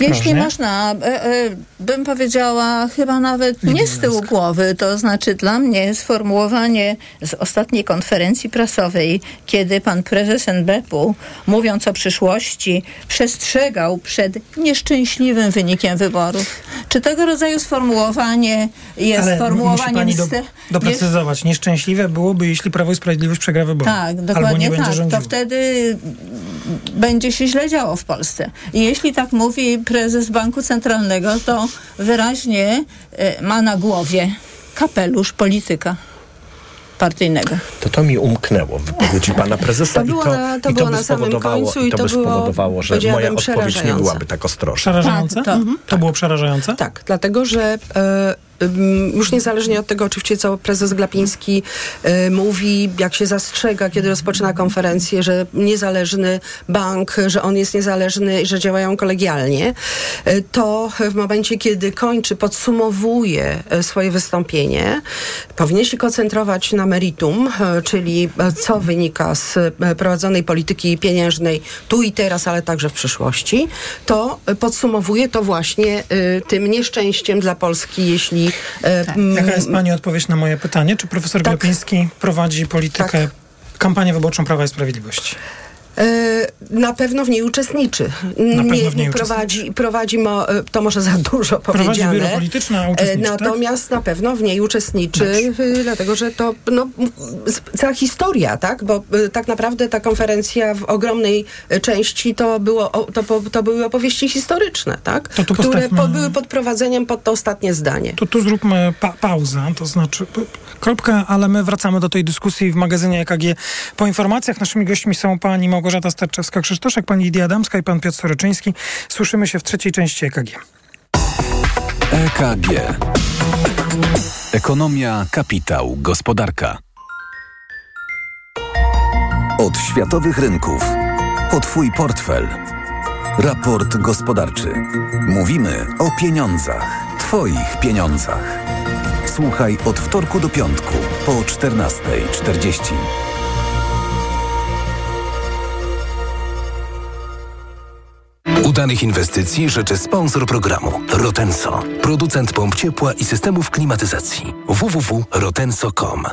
Jeśli można, e, e, bym powiedziała chyba nawet nie z tyłu głowy, to znaczy dla mnie sformułowanie z ostatniej konferencji prasowej, kiedy pan prezes NBP-u, mówiąc o przyszłości, przestrzegał przed nieszczęśliwym wynikiem wyborów. Czy tego rodzaju sformułowanie jest Ale musi sformułowaniem... pani do, doprecyzować. Nieszczęśliwe byłoby, jeśli Prawo i Sprawiedliwość przegra wybory. Tak, dokładnie tak. To wtedy będzie się źle działo w Polsce. I jeśli tak mówi prezes Banku Centralnego, to wyraźnie e, ma na głowie kapelusz polityka partyjnego. To to mi umknęło w wypowiedzi pana prezesa To i było to, na- to i było by na samym spowodowało, końcu i i to to by było, spowodowało, że moja odpowiedź nie byłaby tak ostrożna. Przerażające? Tak, to- Mhm. To było przerażające? Tak, dlatego że e, już niezależnie od tego oczywiście, co prezes Glapiński e, mówi, jak się zastrzega, kiedy rozpoczyna konferencję, że niezależny bank, że on jest niezależny i że działają kolegialnie, e, to w momencie, kiedy kończy, podsumowuje e, swoje wystąpienie, powinien się koncentrować na meritum, czyli co wynika z prowadzonej polityki pieniężnej tu i teraz, ale także w przyszłości, to podsumowuje to właśnie tym nieszczęściem dla Polski, jeśli... e, mm, Jaka jest Pani odpowiedź na moje pytanie? Czy profesor Glapiński prowadzi politykę, kampanię wyborczą Prawa i Sprawiedliwości? E, Na pewno w niej uczestniczy. Na nie, prowadzi, prowadzi mo, e, to może za dużo powiedziane. biuro polityczne, E, tak? Natomiast na pewno w niej uczestniczy, e, dlatego że to no, cała historia, tak? Bo tak naprawdę ta konferencja w ogromnej części to, było, to, to były opowieści historyczne, tak? To tu Które po, były podprowadzeniem pod to ostatnie zdanie. To tu zróbmy pa pauzę, to znaczy kropkę, ale my wracamy do tej dyskusji w magazynie EKG. Po informacjach naszymi gośćmi są pani Małgorzata Starczewska-Krzysztoszek, pani Lidia Adamska i pan Piotr Soreczyński. Słyszymy się w trzeciej części EKG. EKG. Ekonomia, kapitał, gospodarka. Od światowych rynków. Po Twój portfel. Raport gospodarczy. Mówimy o pieniądzach. Twoich pieniądzach. Słuchaj od wtorku do piątku po 14.40. Udanych inwestycji życzy sponsor programu Rotenso, producent pomp ciepła i systemów klimatyzacji www.rotenso.com.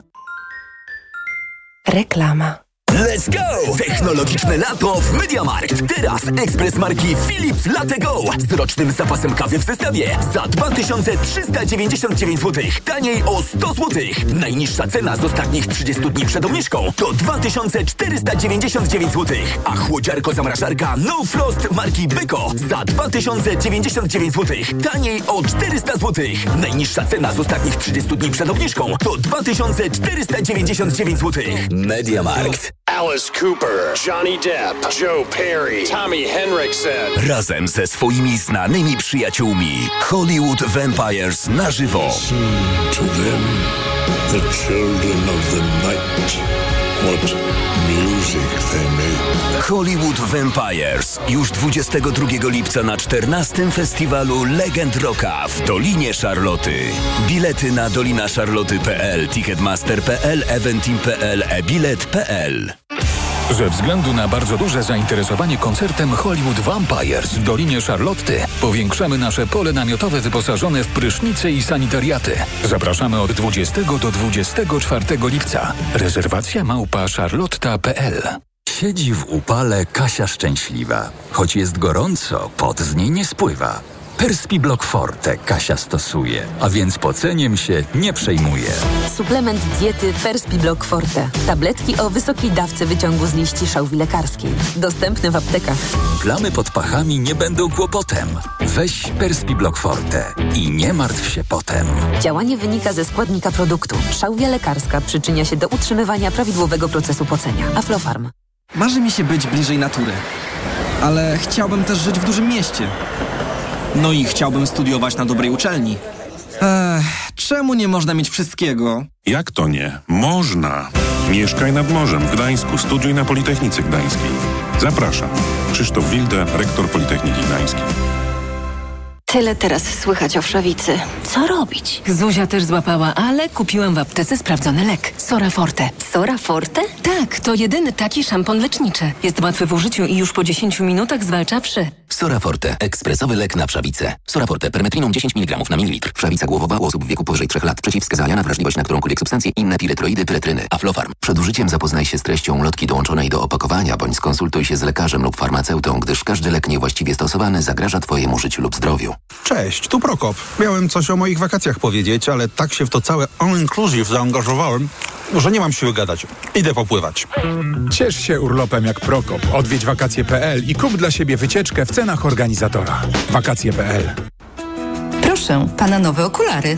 Reklama. Let's go! Technologiczne lato w MediaMarkt. Teraz ekspres marki Philips Latte Go z rocznym zapasem kawy w zestawie za 2399 zł. Taniej o 100 zł. Najniższa cena z ostatnich 30 dni przed obniżką to 2499 zł. A chłodziarko zamrażarka No Frost marki Beko za 2099 zł. Taniej o 400 zł. Najniższa cena z ostatnich 30 dni przed obniżką to 2499 zł. MediaMarkt. Alice Cooper, Johnny Depp, Joe Perry, Tommy Henriksen. Razem ze swoimi znanymi przyjaciółmi Hollywood Vampires na żywo. To them, the children of the night, what music they make. Hollywood Vampires już 22 lipca na 14 festiwalu Legend Rocka w Dolinie Charloty. Bilety na dolinaszarloty.pl, ticketmaster.pl, eventim.pl, e-bilet.pl. Ze względu na bardzo duże zainteresowanie koncertem Hollywood Vampires w Dolinie Charlotty powiększamy nasze pole namiotowe wyposażone w prysznice i sanitariaty. Zapraszamy od 20 do 24 lipca. Rezerwacja małpa charlotta.pl Siedzi w upale Kasia szczęśliwa. Choć jest gorąco, pot z niej nie spływa. Perspi Block Forte Kasia stosuje, a więc poceniem się nie przejmuje. Suplement diety Perspi Block Forte. Tabletki o wysokiej dawce wyciągu z liści szałwi lekarskiej. Dostępne w aptekach. Plamy pod pachami nie będą kłopotem. Weź Perspi Block Forte i nie martw się potem. Działanie wynika ze składnika produktu. Szałwia lekarska przyczynia się do utrzymywania prawidłowego procesu pocenia. Aflofarm. Marzy mi się być bliżej natury, ale chciałbym też żyć w dużym mieście. No i chciałbym studiować na dobrej uczelni. Ech, czemu nie można mieć wszystkiego? Jak to nie? Można! Mieszkaj nad morzem w Gdańsku, studiuj na Politechnice Gdańskiej. Zapraszam. Krzysztof Wilde, rektor Politechniki Gdańskiej. Tyle teraz słychać o wszawicy. Co robić? Zuzia też złapała, ale kupiłam w aptece sprawdzony lek. Sora Forte. Sora Forte? Tak, to jedyny taki szampon leczniczy. Jest łatwy w użyciu i już po 10 minutach zwalcza wszy. Soraforte. Ekspresowy lek na wszawicę. Soraforte. Permetriną 10 mg na mililitr. Wszawica głowowa u osób w wieku powyżej 3 lat. Przeciwwskazania na wrażliwość na którąkolwiek substancję. Inne piretroidy, pyretryny. Aflofarm. Przed użyciem zapoznaj się z treścią lotki dołączonej do opakowania, bądź skonsultuj się z lekarzem lub farmaceutą, gdyż każdy lek niewłaściwie stosowany zagraża Twojemu życiu lub zdrowiu. Cześć, tu Prokop. Miałem coś o moich wakacjach powiedzieć, ale tak się w to całe all-inclusive zaangażowałem, że nie mam siły gadać. Idę popływać. Ciesz się urlopem jak Prokop. Odwiedź wakacje.pl i kup dla siebie wycieczkę w cenach organizatora. Wakacje.pl Proszę, pana nowe okulary.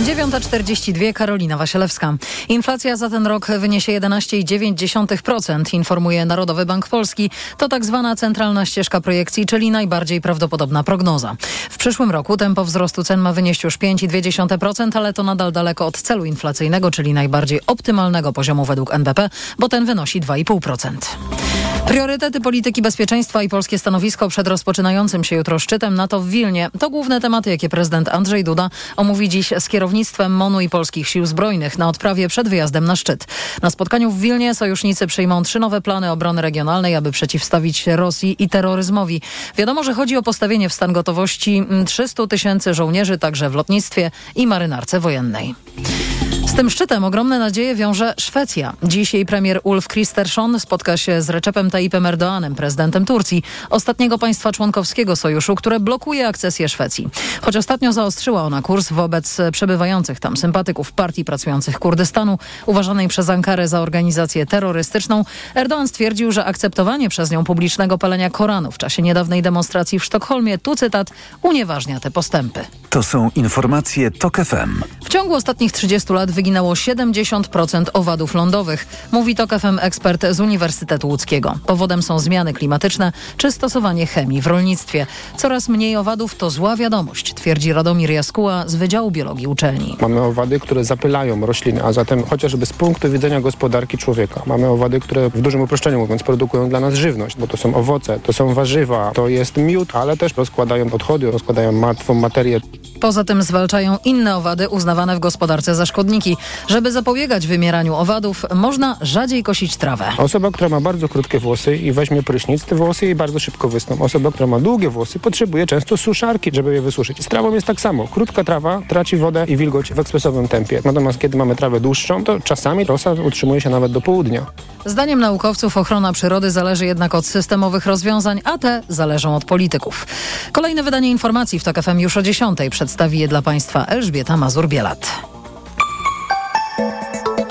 9.42 Karolina Wasielewska. Inflacja za ten rok wyniesie 11,9%, informuje Narodowy Bank Polski. To tak zwana centralna ścieżka projekcji, czyli najbardziej prawdopodobna prognoza. W przyszłym roku tempo wzrostu cen ma wynieść już 5,2%, ale to nadal daleko od celu inflacyjnego, czyli najbardziej optymalnego poziomu według NBP, bo ten wynosi 2,5%. Priorytety polityki bezpieczeństwa i polskie stanowisko przed rozpoczynającym się jutro szczytem NATO w Wilnie to główne tematy, jakie prezydent Andrzej Duda omówi dziś z kierownictwem MONU i polskich sił zbrojnych na odprawie przed wyjazdem na szczyt. Na spotkaniu w Wilnie sojusznicy przyjmą trzy nowe plany obrony regionalnej, aby przeciwstawić się Rosji i terroryzmowi. Wiadomo, że chodzi o postawienie w stan gotowości 300 tysięcy żołnierzy także w lotnictwie i marynarce wojennej. Z tym szczytem ogromne nadzieje wiąże Szwecja. Dziś jej premier Ulf Kristersson spotka się z Recepem Tayyipem Erdoğanem, prezydentem Turcji, ostatniego państwa członkowskiego sojuszu, które blokuje akcesję Szwecji. Choć ostatnio zaostrzyła ona kurs wobec przebywających tam sympatyków partii pracujących Kurdystanu, uważanej przez Ankarę za organizację terrorystyczną, Erdoğan stwierdził, że akceptowanie przez nią publicznego palenia Koranu w czasie niedawnej demonstracji w Sztokholmie, tu cytat, unieważnia te postępy. To są informacje TOK FM. W ciągu ostatnich 30 lat wyginęło 70% owadów lądowych, mówi TOK FM ekspert z Uniwersytetu Łódzkiego. Powodem są zmiany klimatyczne czy stosowanie chemii w rolnictwie. Coraz mniej owadów to zła wiadomość, twierdzi Radomir Jaskuła z Wydziału Biologii Uczelni. Mamy owady, które zapylają rośliny, a zatem chociażby z punktu widzenia gospodarki człowieka. Mamy owady, które w dużym uproszczeniu mówiąc produkują dla nas żywność, bo to są owoce, to są warzywa, to jest miód, ale też rozkładają odchody, rozkładają martwą materię. Poza tym zwalczają inne owady uznawane w gospodarce za szkodniki. Żeby zapobiegać wymieraniu owadów, można rzadziej kosić trawę. Osoba, która ma bardzo krótkie włosy i weźmie prysznic, te włosy jej bardzo szybko wysną. Osoba, która ma długie włosy, potrzebuje często suszarki, żeby je wysuszyć. Z trawą jest tak samo. Krótka trawa traci wodę i wilgoć w ekspresowym tempie. Natomiast kiedy mamy trawę dłuższą, to czasami rosa utrzymuje się nawet do południa. Zdaniem naukowców ochrona przyrody zależy jednak od systemowych rozwiązań, a te zależą od polityków. Kolejne wydanie informacji w TOK FM już o 10. Przedstawi je dla Państwa Elżbieta Mazur-Bielat.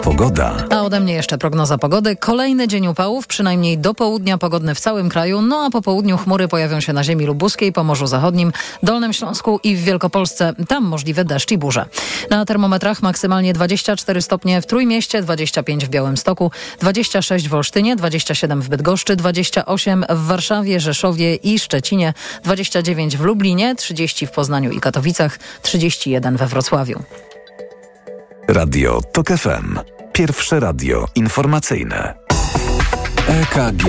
Pogoda. A ode mnie jeszcze prognoza pogody. Kolejny dzień upałów, przynajmniej do południa pogodny w całym kraju, no a po południu chmury pojawią się na ziemi lubuskiej, Pomorzu Zachodnim, Dolnym Śląsku i w Wielkopolsce. Tam możliwe deszcz i burze. Na termometrach maksymalnie 24 stopnie w Trójmieście, 25 w Białymstoku, 26 w Olsztynie, 27 w Bydgoszczy, 28 w Warszawie, Rzeszowie i Szczecinie, 29 w Lublinie, 30 w Poznaniu i Katowicach, 31 we Wrocławiu. Radio TOK FM. Pierwsze radio informacyjne. EKG.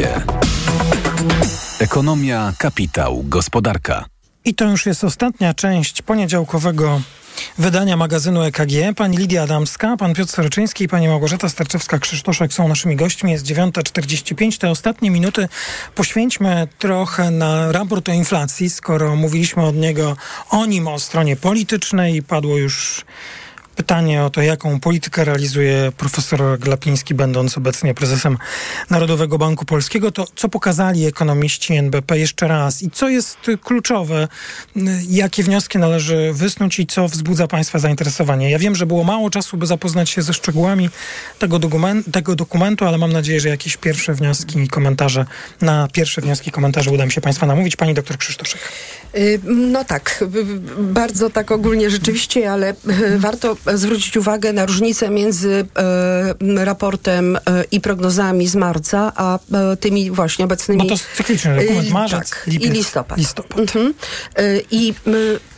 Ekonomia, kapitał, gospodarka. I to już jest ostatnia część poniedziałkowego wydania magazynu EKG. Pani Lidia Adamska, pan Piotr Soryczyński i pani Małgorzata Starczewska-Krzysztoszek są naszymi gośćmi. Jest 9.45. Te ostatnie minuty poświęćmy trochę na raport o inflacji, skoro mówiliśmy od niego o nim o stronie politycznej. Padło już pytanie o to, jaką politykę realizuje profesor Glapiński, będąc obecnie prezesem Narodowego Banku Polskiego, to co pokazali ekonomiści NBP jeszcze raz i co jest kluczowe, jakie wnioski należy wysnuć i co wzbudza Państwa zainteresowanie. Ja wiem, że było mało czasu, by zapoznać się ze szczegółami tego, dokumentu, tego dokumentu, ale mam nadzieję, że jakieś pierwsze wnioski i komentarze, na pierwsze wnioski i komentarze uda mi się Państwa namówić. Pani doktor Krzysztoszek. No tak, bardzo tak ogólnie rzeczywiście, ale warto zwrócić uwagę na różnicę między e, raportem e, i prognozami z marca, a e, tymi właśnie obecnymi... Bo to jest cykliczny dokument, marzec, tak, lipiec, i listopad. listopad. Mhm. I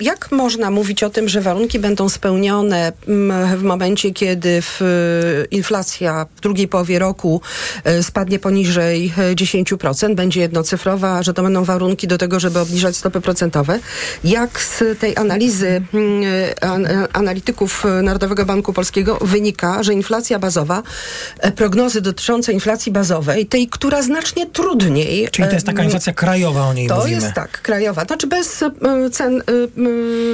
jak można mówić o tym, że warunki będą spełnione w momencie, kiedy w, inflacja w drugiej połowie roku spadnie poniżej 10%, będzie jednocyfrowa, że to będą warunki do tego, żeby obniżać stopy procentowe. Jak z tej analizy analityków Narodowego Banku Polskiego wynika, że inflacja bazowa, prognozy dotyczące inflacji bazowej, tej, która znacznie trudniej... Czyli to jest taka inflacja krajowa, o niej to mówimy. To jest tak, krajowa. Znaczy bez cen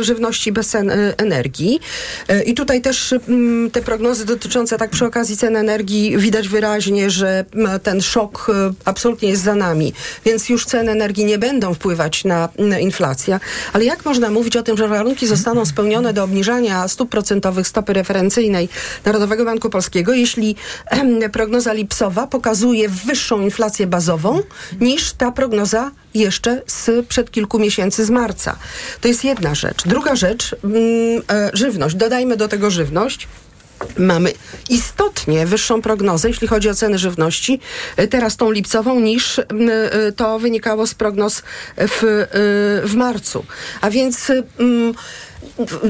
żywności, bez cen energii. I tutaj też te prognozy dotyczące, tak przy okazji cen energii, widać wyraźnie, że ten szok absolutnie jest za nami. Więc już ceny energii nie będą wpływać na, na inflację. Ale jak można mówić o tym, że warunki zostaną spełnione do obniżania stóp procentowych procentowych stopy referencyjnej Narodowego Banku Polskiego, jeśli prognoza lipsowa pokazuje wyższą inflację bazową niż ta prognoza jeszcze z przed kilku miesięcy z marca. To jest jedna rzecz. Druga rzecz, mm, e, żywność. Dodajmy do tego żywność. Mamy istotnie wyższą prognozę, jeśli chodzi o ceny żywności, e, teraz tą lipcową, niż e, to wynikało z prognoz w, w marcu. A więc.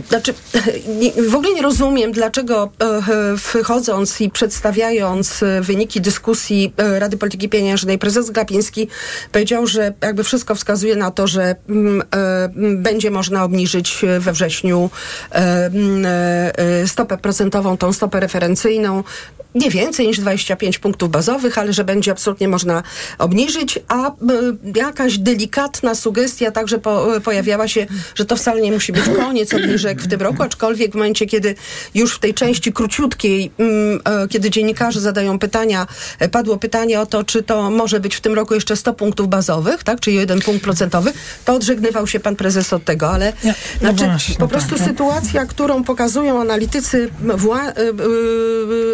Znaczy, w ogóle nie rozumiem, dlaczego e, wchodząc i przedstawiając e, wyniki dyskusji e, Rady Polityki Pieniężnej, prezes Glapiński powiedział, że jakby wszystko wskazuje na to, że mm, e, m, będzie można obniżyć we wrześniu e, m, e, stopę procentową, tą stopę referencyjną. Nie więcej niż 25 punktów bazowych, ale że będzie absolutnie można obniżyć, a jakaś delikatna sugestia także po, pojawiała się, że to wcale nie musi być koniec obniżek w tym roku, aczkolwiek w momencie, kiedy już w tej części króciutkiej, mm, e, kiedy dziennikarze zadają pytania, e, padło pytanie o to, czy to może być w tym roku jeszcze 100 punktów bazowych, tak, czyli jeden punkt procentowy, to odżegnywał się pan prezes od tego, ale Ja, no znaczy, właśnie, po prostu tak, no. sytuacja, którą pokazują analitycy, wła, y, y,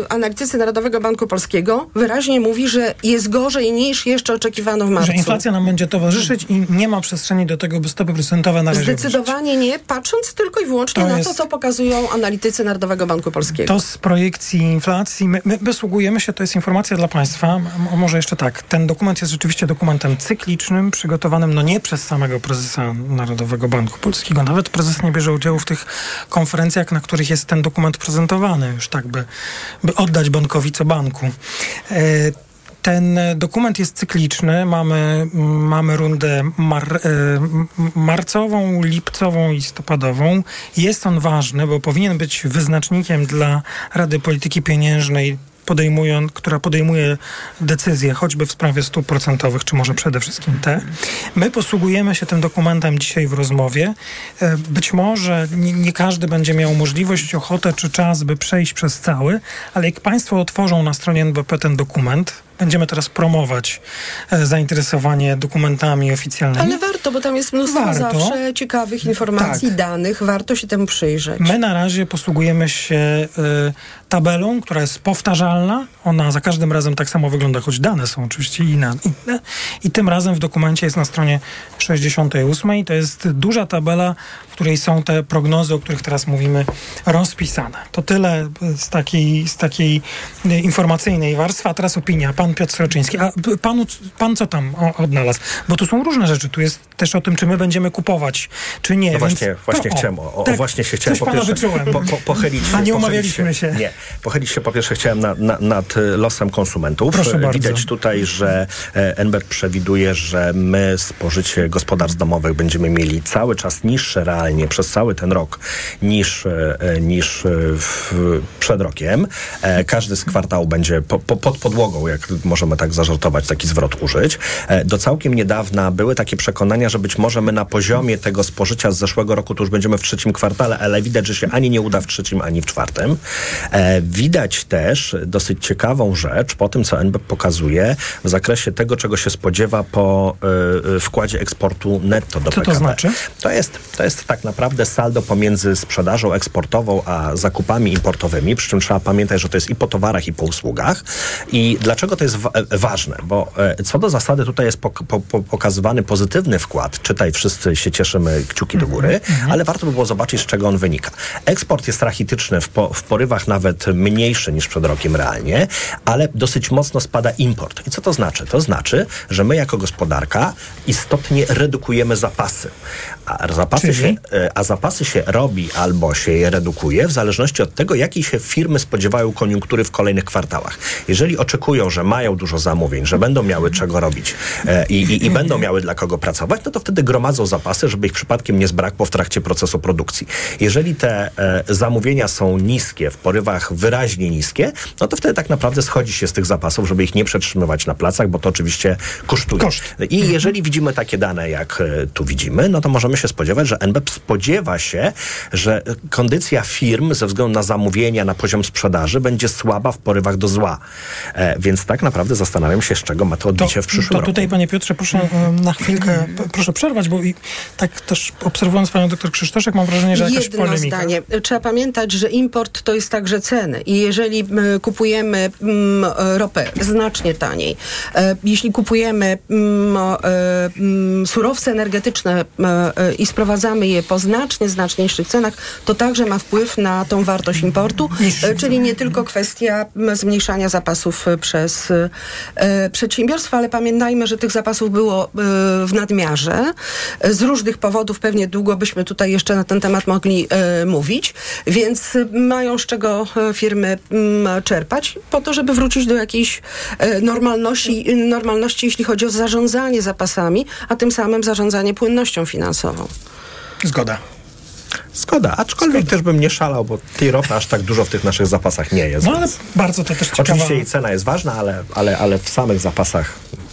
y, analitycy Narodowego Banku Polskiego, wyraźnie mówi, że jest gorzej niż jeszcze oczekiwano w marcu. Że inflacja nam będzie towarzyszyć i nie ma przestrzeni do tego, by stopy procentowe na razie Zdecydowanie nie, patrząc tylko i wyłącznie To na jest- to, co pokazują analitycy Narodowego Banku Polskiego. To z projekcji inflacji. My, my wysługujemy się, to jest informacja dla Państwa. M- może jeszcze tak. Ten dokument jest rzeczywiście dokumentem cyklicznym, przygotowanym no nie przez samego prezesa Narodowego Banku Polskiego. Nawet prezes nie bierze udziału w tych konferencjach, na których jest ten dokument prezentowany, już tak, by, by oddać bankowi co banku. E, ten dokument jest cykliczny. Mamy, mamy rundę mar, e, marcową, lipcową i listopadową. Jest on ważny, bo powinien być wyznacznikiem dla Rady Polityki Pieniężnej, podejmują, która podejmuje decyzje, choćby w sprawie stóp procentowych, czy może przede wszystkim te. My posługujemy się tym dokumentem dzisiaj w rozmowie. E, Być może nie, nie każdy będzie miał możliwość, ochotę czy czas, by przejść przez cały, ale jak Państwo otworzą na stronie NBP ten dokument, będziemy teraz promować e, zainteresowanie dokumentami oficjalnymi. Ale warto, bo tam jest mnóstwo Warto. zawsze ciekawych informacji, Tak. danych. Warto się temu przyjrzeć. My na razie posługujemy się y, tabelą, która jest powtarzalna. Ona za każdym razem tak samo wygląda, choć dane są oczywiście inne. I tym razem w dokumencie jest na stronie 68. To jest duża tabela, w której są te prognozy, o których teraz mówimy, rozpisane. To tyle z takiej, z takiej y, informacyjnej warstwy. A teraz opinia. Pan Piotr Sroczyński. A panu, pan co tam o, odnalazł? Bo tu są różne rzeczy. Tu jest też o tym, czy my będziemy kupować, czy nie. No właśnie, Więc- właśnie to, o, chciałem, o, o, tak, właśnie się chciałem po, po, pochylić A nie umawialiśmy się. Nie, pochylić się po pierwsze chciałem na, na, nad y, losem konsumentów. Proszę E, bardzo. Widać tutaj, że e, NBP przewiduje, że my spożycie gospodarstw domowych będziemy mieli cały czas niższe realnie przez cały ten rok niż, e, e, niż e, w, przed rokiem. E, Każdy z kwartału będzie po, po, pod podłogą, jak możemy tak zażartować, taki zwrot użyć. E, Do całkiem niedawna były takie przekonania, że być może my na poziomie tego spożycia z zeszłego roku to już będziemy w trzecim kwartale, ale widać, że się ani nie uda w trzecim, ani w czwartym. E, Widać też dosyć ciekawą rzecz po tym, co NBP pokazuje w zakresie tego, czego się spodziewa po e, e, wkładzie eksportu netto do Co to PKB. znaczy? To jest, to jest tak naprawdę saldo pomiędzy sprzedażą eksportową a zakupami importowymi, przy czym trzeba pamiętać, że to jest i po towarach, i po usługach. I dlaczego to jest wa- ważne? Bo co do zasady tutaj jest pok- po, po, pokazywany pozytywny wkład, czytaj wszyscy się cieszymy, kciuki do góry, ale warto by było zobaczyć, z czego on wynika. Eksport jest rachityczny, w, po, w porywach nawet mniejszy niż przed rokiem realnie, ale dosyć mocno spada import. I co to znaczy? To znaczy, że my jako gospodarka istotnie redukujemy zapasy. A zapasy, Czyli? się, e, a zapasy się robi albo się je redukuje w zależności od tego, jakiej się firmy spodziewają koniunktury w kolejnych kwartałach. Jeżeli oczekują, że mają dużo zamówień, że będą miały czego robić e, i, i, i będą miały dla kogo pracować, no to wtedy gromadzą zapasy, żeby ich przypadkiem nie zbrakło w trakcie procesu produkcji. Jeżeli te e, zamówienia są niskie, w porywach wyraźnie niskie, no to wtedy tak naprawdę schodzi się z tych zapasów, żeby ich nie przetrzymywać na placach, bo to oczywiście kosztuje. I jeżeli widzimy takie dane, jak tu widzimy, no to możemy się spodziewać, że NBP spodziewa się, że kondycja firm ze względu na zamówienia, na poziom sprzedaży będzie słaba w porywach do zła. E, więc tak naprawdę zastanawiam się, z czego ma to odbicie w przyszłym To roku. tutaj, panie Piotrze, proszę e, na chwilkę, proszę przerwać, bo i tak też obserwując panią doktor Krzysztoszek, mam wrażenie, że jakaś Jedno polemika. zdanie. Trzeba pamiętać, że import to jest także ceny. I jeżeli kupujemy ropę znacznie taniej, e, jeśli kupujemy e, surowce energetyczne i sprowadzamy je po znacznie, znacznie niższych cenach, to także ma wpływ na tą wartość importu, e, czyli nie tylko kwestia zmniejszania zapasów e, przez e, przedsiębiorstwa, ale pamiętajmy, że tych zapasów było e, w nadmiarze. E, Z różnych powodów pewnie długo byśmy tutaj jeszcze na ten temat mogli e, mówić, więc e, mają z czego e, firmy czerpać po to, żeby wrócić do jakiejś e, normalności, normalności, jeśli chodzi o zarządzanie zapasami, a tym samym zarządzanie płynnością finansową. Zgoda. Zgoda, aczkolwiek też bym nie szalał, bo tej ropy aż tak dużo w tych naszych zapasach nie jest. No ale więc- bardzo to też ciekawa, Oczywiście jej cena jest ważna, ale, ale, ale w samych zapasach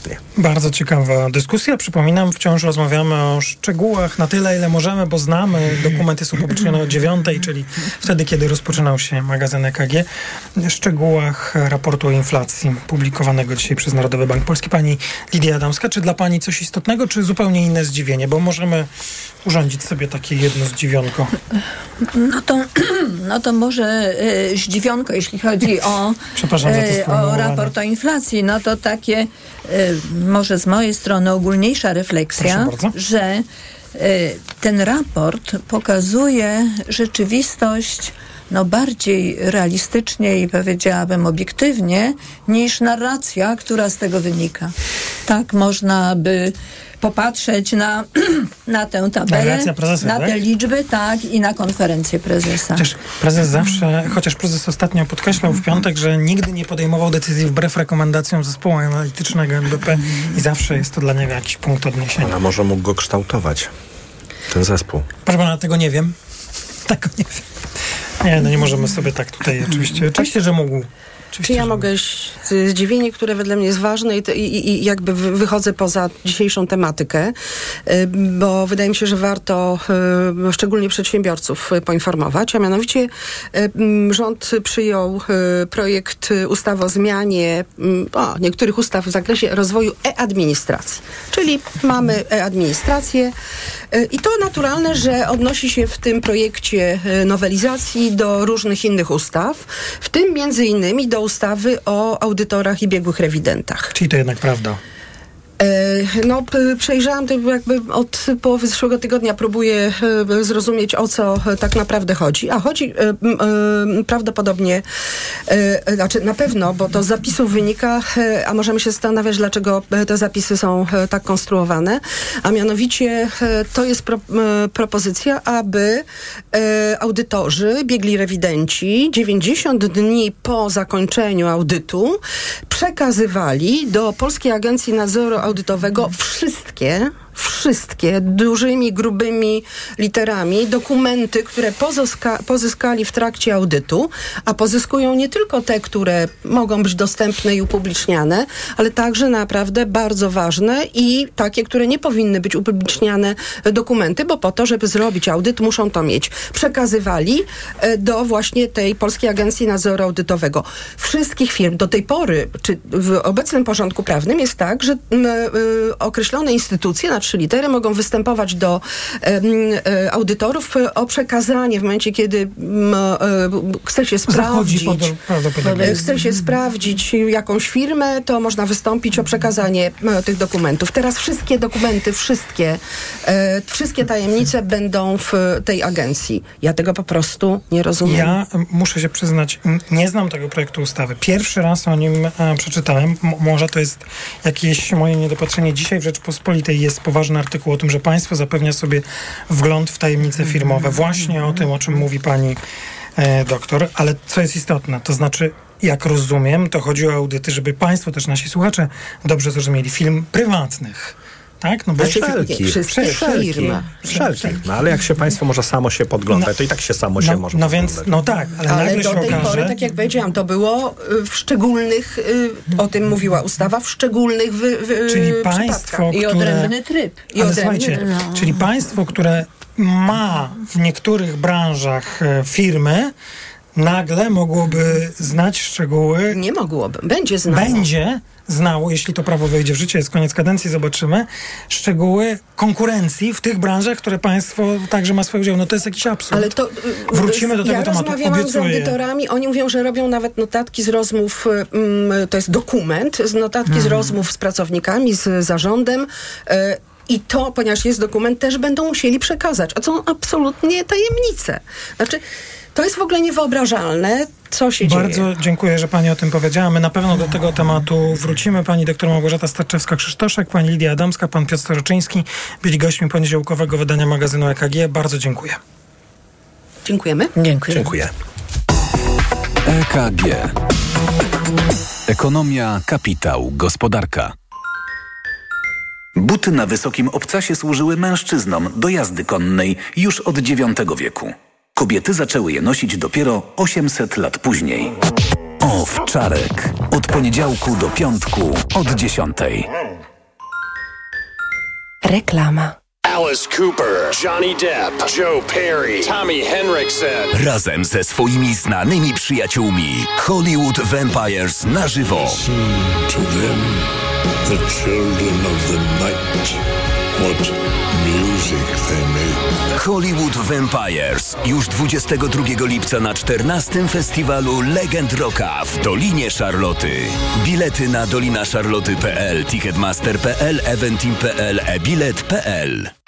nie. bardzo ciekawa dyskusja. Przypominam, wciąż rozmawiamy o szczegółach na tyle, ile możemy, bo znamy. Dokumenty są publikowane o dziewiątej, czyli wtedy, kiedy rozpoczynał się magazyn EKG. Szczegółach raportu o inflacji publikowanego dzisiaj przez Narodowy Bank Polski. Pani Lidia Adamska, czy dla pani coś istotnego, czy zupełnie inne zdziwienie? Bo możemy urządzić sobie takie jedno zdziwionko. No to, no to może e, zdziwionko, jeśli chodzi o, e, o raport o inflacji. No to takie, e, może z mojej strony ogólniejsza refleksja, że ten raport pokazuje rzeczywistość no bardziej realistycznie i powiedziałabym obiektywnie niż narracja, która z tego wynika. Tak można by popatrzeć na, na tę tabelę, Narracja prezesa, na tak? te liczby, tak, i na konferencję prezesa. Chociaż prezes zawsze, chociaż prezes ostatnio podkreślał w piątek, że nigdy nie podejmował decyzji wbrew rekomendacjom zespołu analitycznego NBP i zawsze jest to dla niego jakiś punkt odniesienia. A może mógł go kształtować, ten zespół. Proszę pana, tego nie wiem. Tego nie wiem. Nie, no nie możemy sobie tak tutaj oczywiście. Oczywiście, że mógł. Czy ja mogę zdziwienie, które wedle mnie jest ważne i, i, i jakby wy- wychodzę poza dzisiejszą tematykę, y, bo wydaje mi się, że warto y, szczególnie przedsiębiorców y, poinformować, a mianowicie rząd przyjął projekt ustawy o zmianie mm, o, niektórych ustaw w zakresie rozwoju e-administracji. Czyli mamy e-administrację i to naturalne, że odnosi się w tym projekcie nowelizacji do różnych innych ustaw, w tym między innymi do ustawy o audytorach i biegłych rewidentach. Czyli to jednak prawda. E, No, przejrzałam to jakby od połowy zeszłego tygodnia, próbuję e, zrozumieć, o co e, tak naprawdę chodzi. A chodzi prawdopodobnie, znaczy na pewno, bo to z zapisów wynika, a możemy się zastanawiać, dlaczego te zapisy są tak konstruowane, a mianowicie to jest pro, propozycja, aby audytorzy, biegli rewidenci 90 dni po zakończeniu audytu przekazywali do Polskiej Agencji Nadzoru Audytowego wszystkie wszystkie dużymi, grubymi literami dokumenty, które pozyska, pozyskali w trakcie audytu, a pozyskują nie tylko te, które mogą być dostępne i upubliczniane, ale także naprawdę bardzo ważne i takie, które nie powinny być upubliczniane dokumenty, bo po to, żeby zrobić audyt, muszą to mieć. Przekazywali e, do właśnie tej Polskiej Agencji Nadzoru Audytowego. Wszystkich firm do tej pory, czy w obecnym porządku prawnym jest tak, że e, określone instytucje na trzy litery mogą występować do e, audytorów e, o przekazanie w momencie, kiedy m, e, chce się sprawdzić. Chce się sprawdzić jakąś firmę, to można wystąpić o przekazanie tych dokumentów. Teraz wszystkie dokumenty, wszystkie, wszystkie tajemnice będą w tej agencji. Ja tego po prostu nie rozumiem. Ja muszę się przyznać, nie znam tego projektu ustawy. Pierwszy raz o nim przeczytałem. Może to jest jakieś moje niedopatrzenie. Dzisiaj w Rzeczpospolitej jest poważny artykuł o tym, że państwo zapewnia sobie wgląd w tajemnice firmowe. Właśnie o tym, o czym mówi pani e, doktor. Ale co jest istotne, to znaczy jak rozumiem, to chodzi o audyty, żeby państwo, też nasi słuchacze dobrze zrozumieli, film prywatnych. Tak? No bo Wszelki, wszelki, wszelki. No ale jak się państwo może samo się podgląda, to i tak się samo się no, może no więc, podglądać. no tak, ale, Ale nagle do się tej okaże... pory, tak jak powiedziałam, to było y, w szczególnych, y, o tym mówiła ustawa, w szczególnych wy, wy, Czyli przypadkach. państwo, I które- odrębny tryb. I Ale odrębny. No. czyli państwo, które ma w niektórych branżach e, firmy, nagle mogłoby znać szczegóły. Nie mogłoby, będzie znało. Będzie znało, jeśli to prawo wejdzie w życie, jest koniec kadencji, zobaczymy, szczegóły konkurencji w tych branżach, które państwo także ma swój udział. No to jest jakiś absurd. Ale to, Wrócimy do tego ja tematu, rozmawiałam z obiecuję. audytorami, oni mówią, że robią nawet notatki z rozmów, mm, to jest dokument, z notatki z Mhm. rozmów z pracownikami, z zarządem. I to, ponieważ jest dokument, też będą musieli przekazać. A to są absolutnie tajemnice. Znaczy, to jest w ogóle niewyobrażalne, co się dzieje. Bardzo dziękuję, że Pani o tym powiedziała. My na pewno do tego tematu wrócimy. Pani doktor Małgorzata Starczewska-Krzysztoszek, Pani Lidia Adamska, Pan Piotr Staroczyński byli gośćmi poniedziałkowego wydania magazynu EKG. Bardzo dziękuję. Dziękujemy. Dziękuję. Dziękuję. EKG. Ekonomia, kapitał, gospodarka. Buty na wysokim obcasie służyły mężczyznom do jazdy konnej już od IX wieku. Kobiety zaczęły je nosić dopiero 800 lat później. Owczarek. Od poniedziałku do piątku od 10. Reklama. Alice Cooper, Johnny Depp, Joe Perry, Tommy Henriksen. Razem ze swoimi znanymi przyjaciółmi Hollywood Vampires na żywo. To them, the children of the night, what music. Hollywood Vampires już 22 lipca na 14 festiwalu Legend Rocka w Dolinie Szarloty. Bilety na dolinaszarloty.pl, ticketmaster.pl, eventim.pl, e-bilet.pl.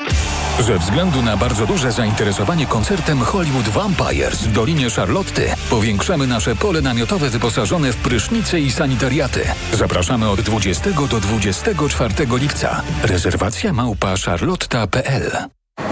Ze względu na bardzo duże zainteresowanie koncertem Hollywood Vampires w Dolinie Charlotty powiększamy nasze pole namiotowe wyposażone w prysznice i sanitariaty. Zapraszamy od 20 do 24 lipca. Rezerwacja małpa charlotta.pl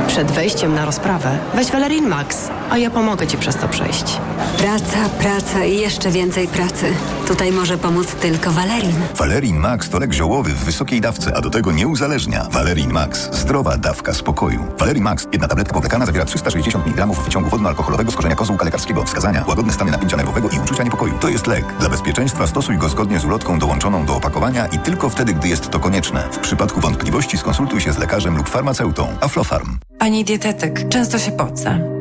Przed wejściem na rozprawę weź Valerin Max, a ja pomogę ci przez to przejść. Praca, praca i jeszcze więcej pracy. Tutaj może pomóc tylko Valerin. Valerin Max to lek ziołowy w wysokiej dawce, a do tego nie uzależnia. Valerin Max. Zdrowa dawka spokoju. Valerin Max. Jedna tabletka powlekana zawiera 360 mg wyciągu wodno-alkoholowego z korzenia kozłka lekarskiego. Wskazania. Łagodne stany napięcia nerwowego i uczucia niepokoju. To jest lek. Dla bezpieczeństwa stosuj go zgodnie z ulotką dołączoną do opakowania i tylko wtedy, gdy jest to konieczne. W przypadku wątpliwości skonsultuj się z lekarzem lub farmaceutą. Aflofarm. Pani dietetyk, często się pocę.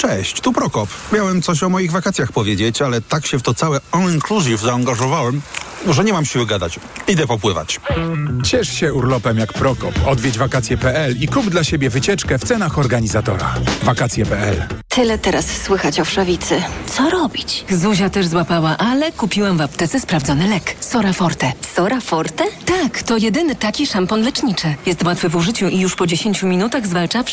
Cześć, tu Prokop. Miałem coś o moich wakacjach powiedzieć, ale tak się w to całe all-inclusive zaangażowałem, że nie mam siły gadać. Idę popływać. Ciesz się urlopem jak Prokop. Odwiedź wakacje.pl i kup dla siebie wycieczkę w cenach organizatora. Wakacje.pl Tyle teraz słychać o wszawicy. Co robić? Zuzia też złapała, ale kupiłam w aptece sprawdzony lek. Sora Forte. Sora Forte? Tak, to jedyny taki szampon leczniczy. Jest łatwy w użyciu i już po 10 minutach zwalcza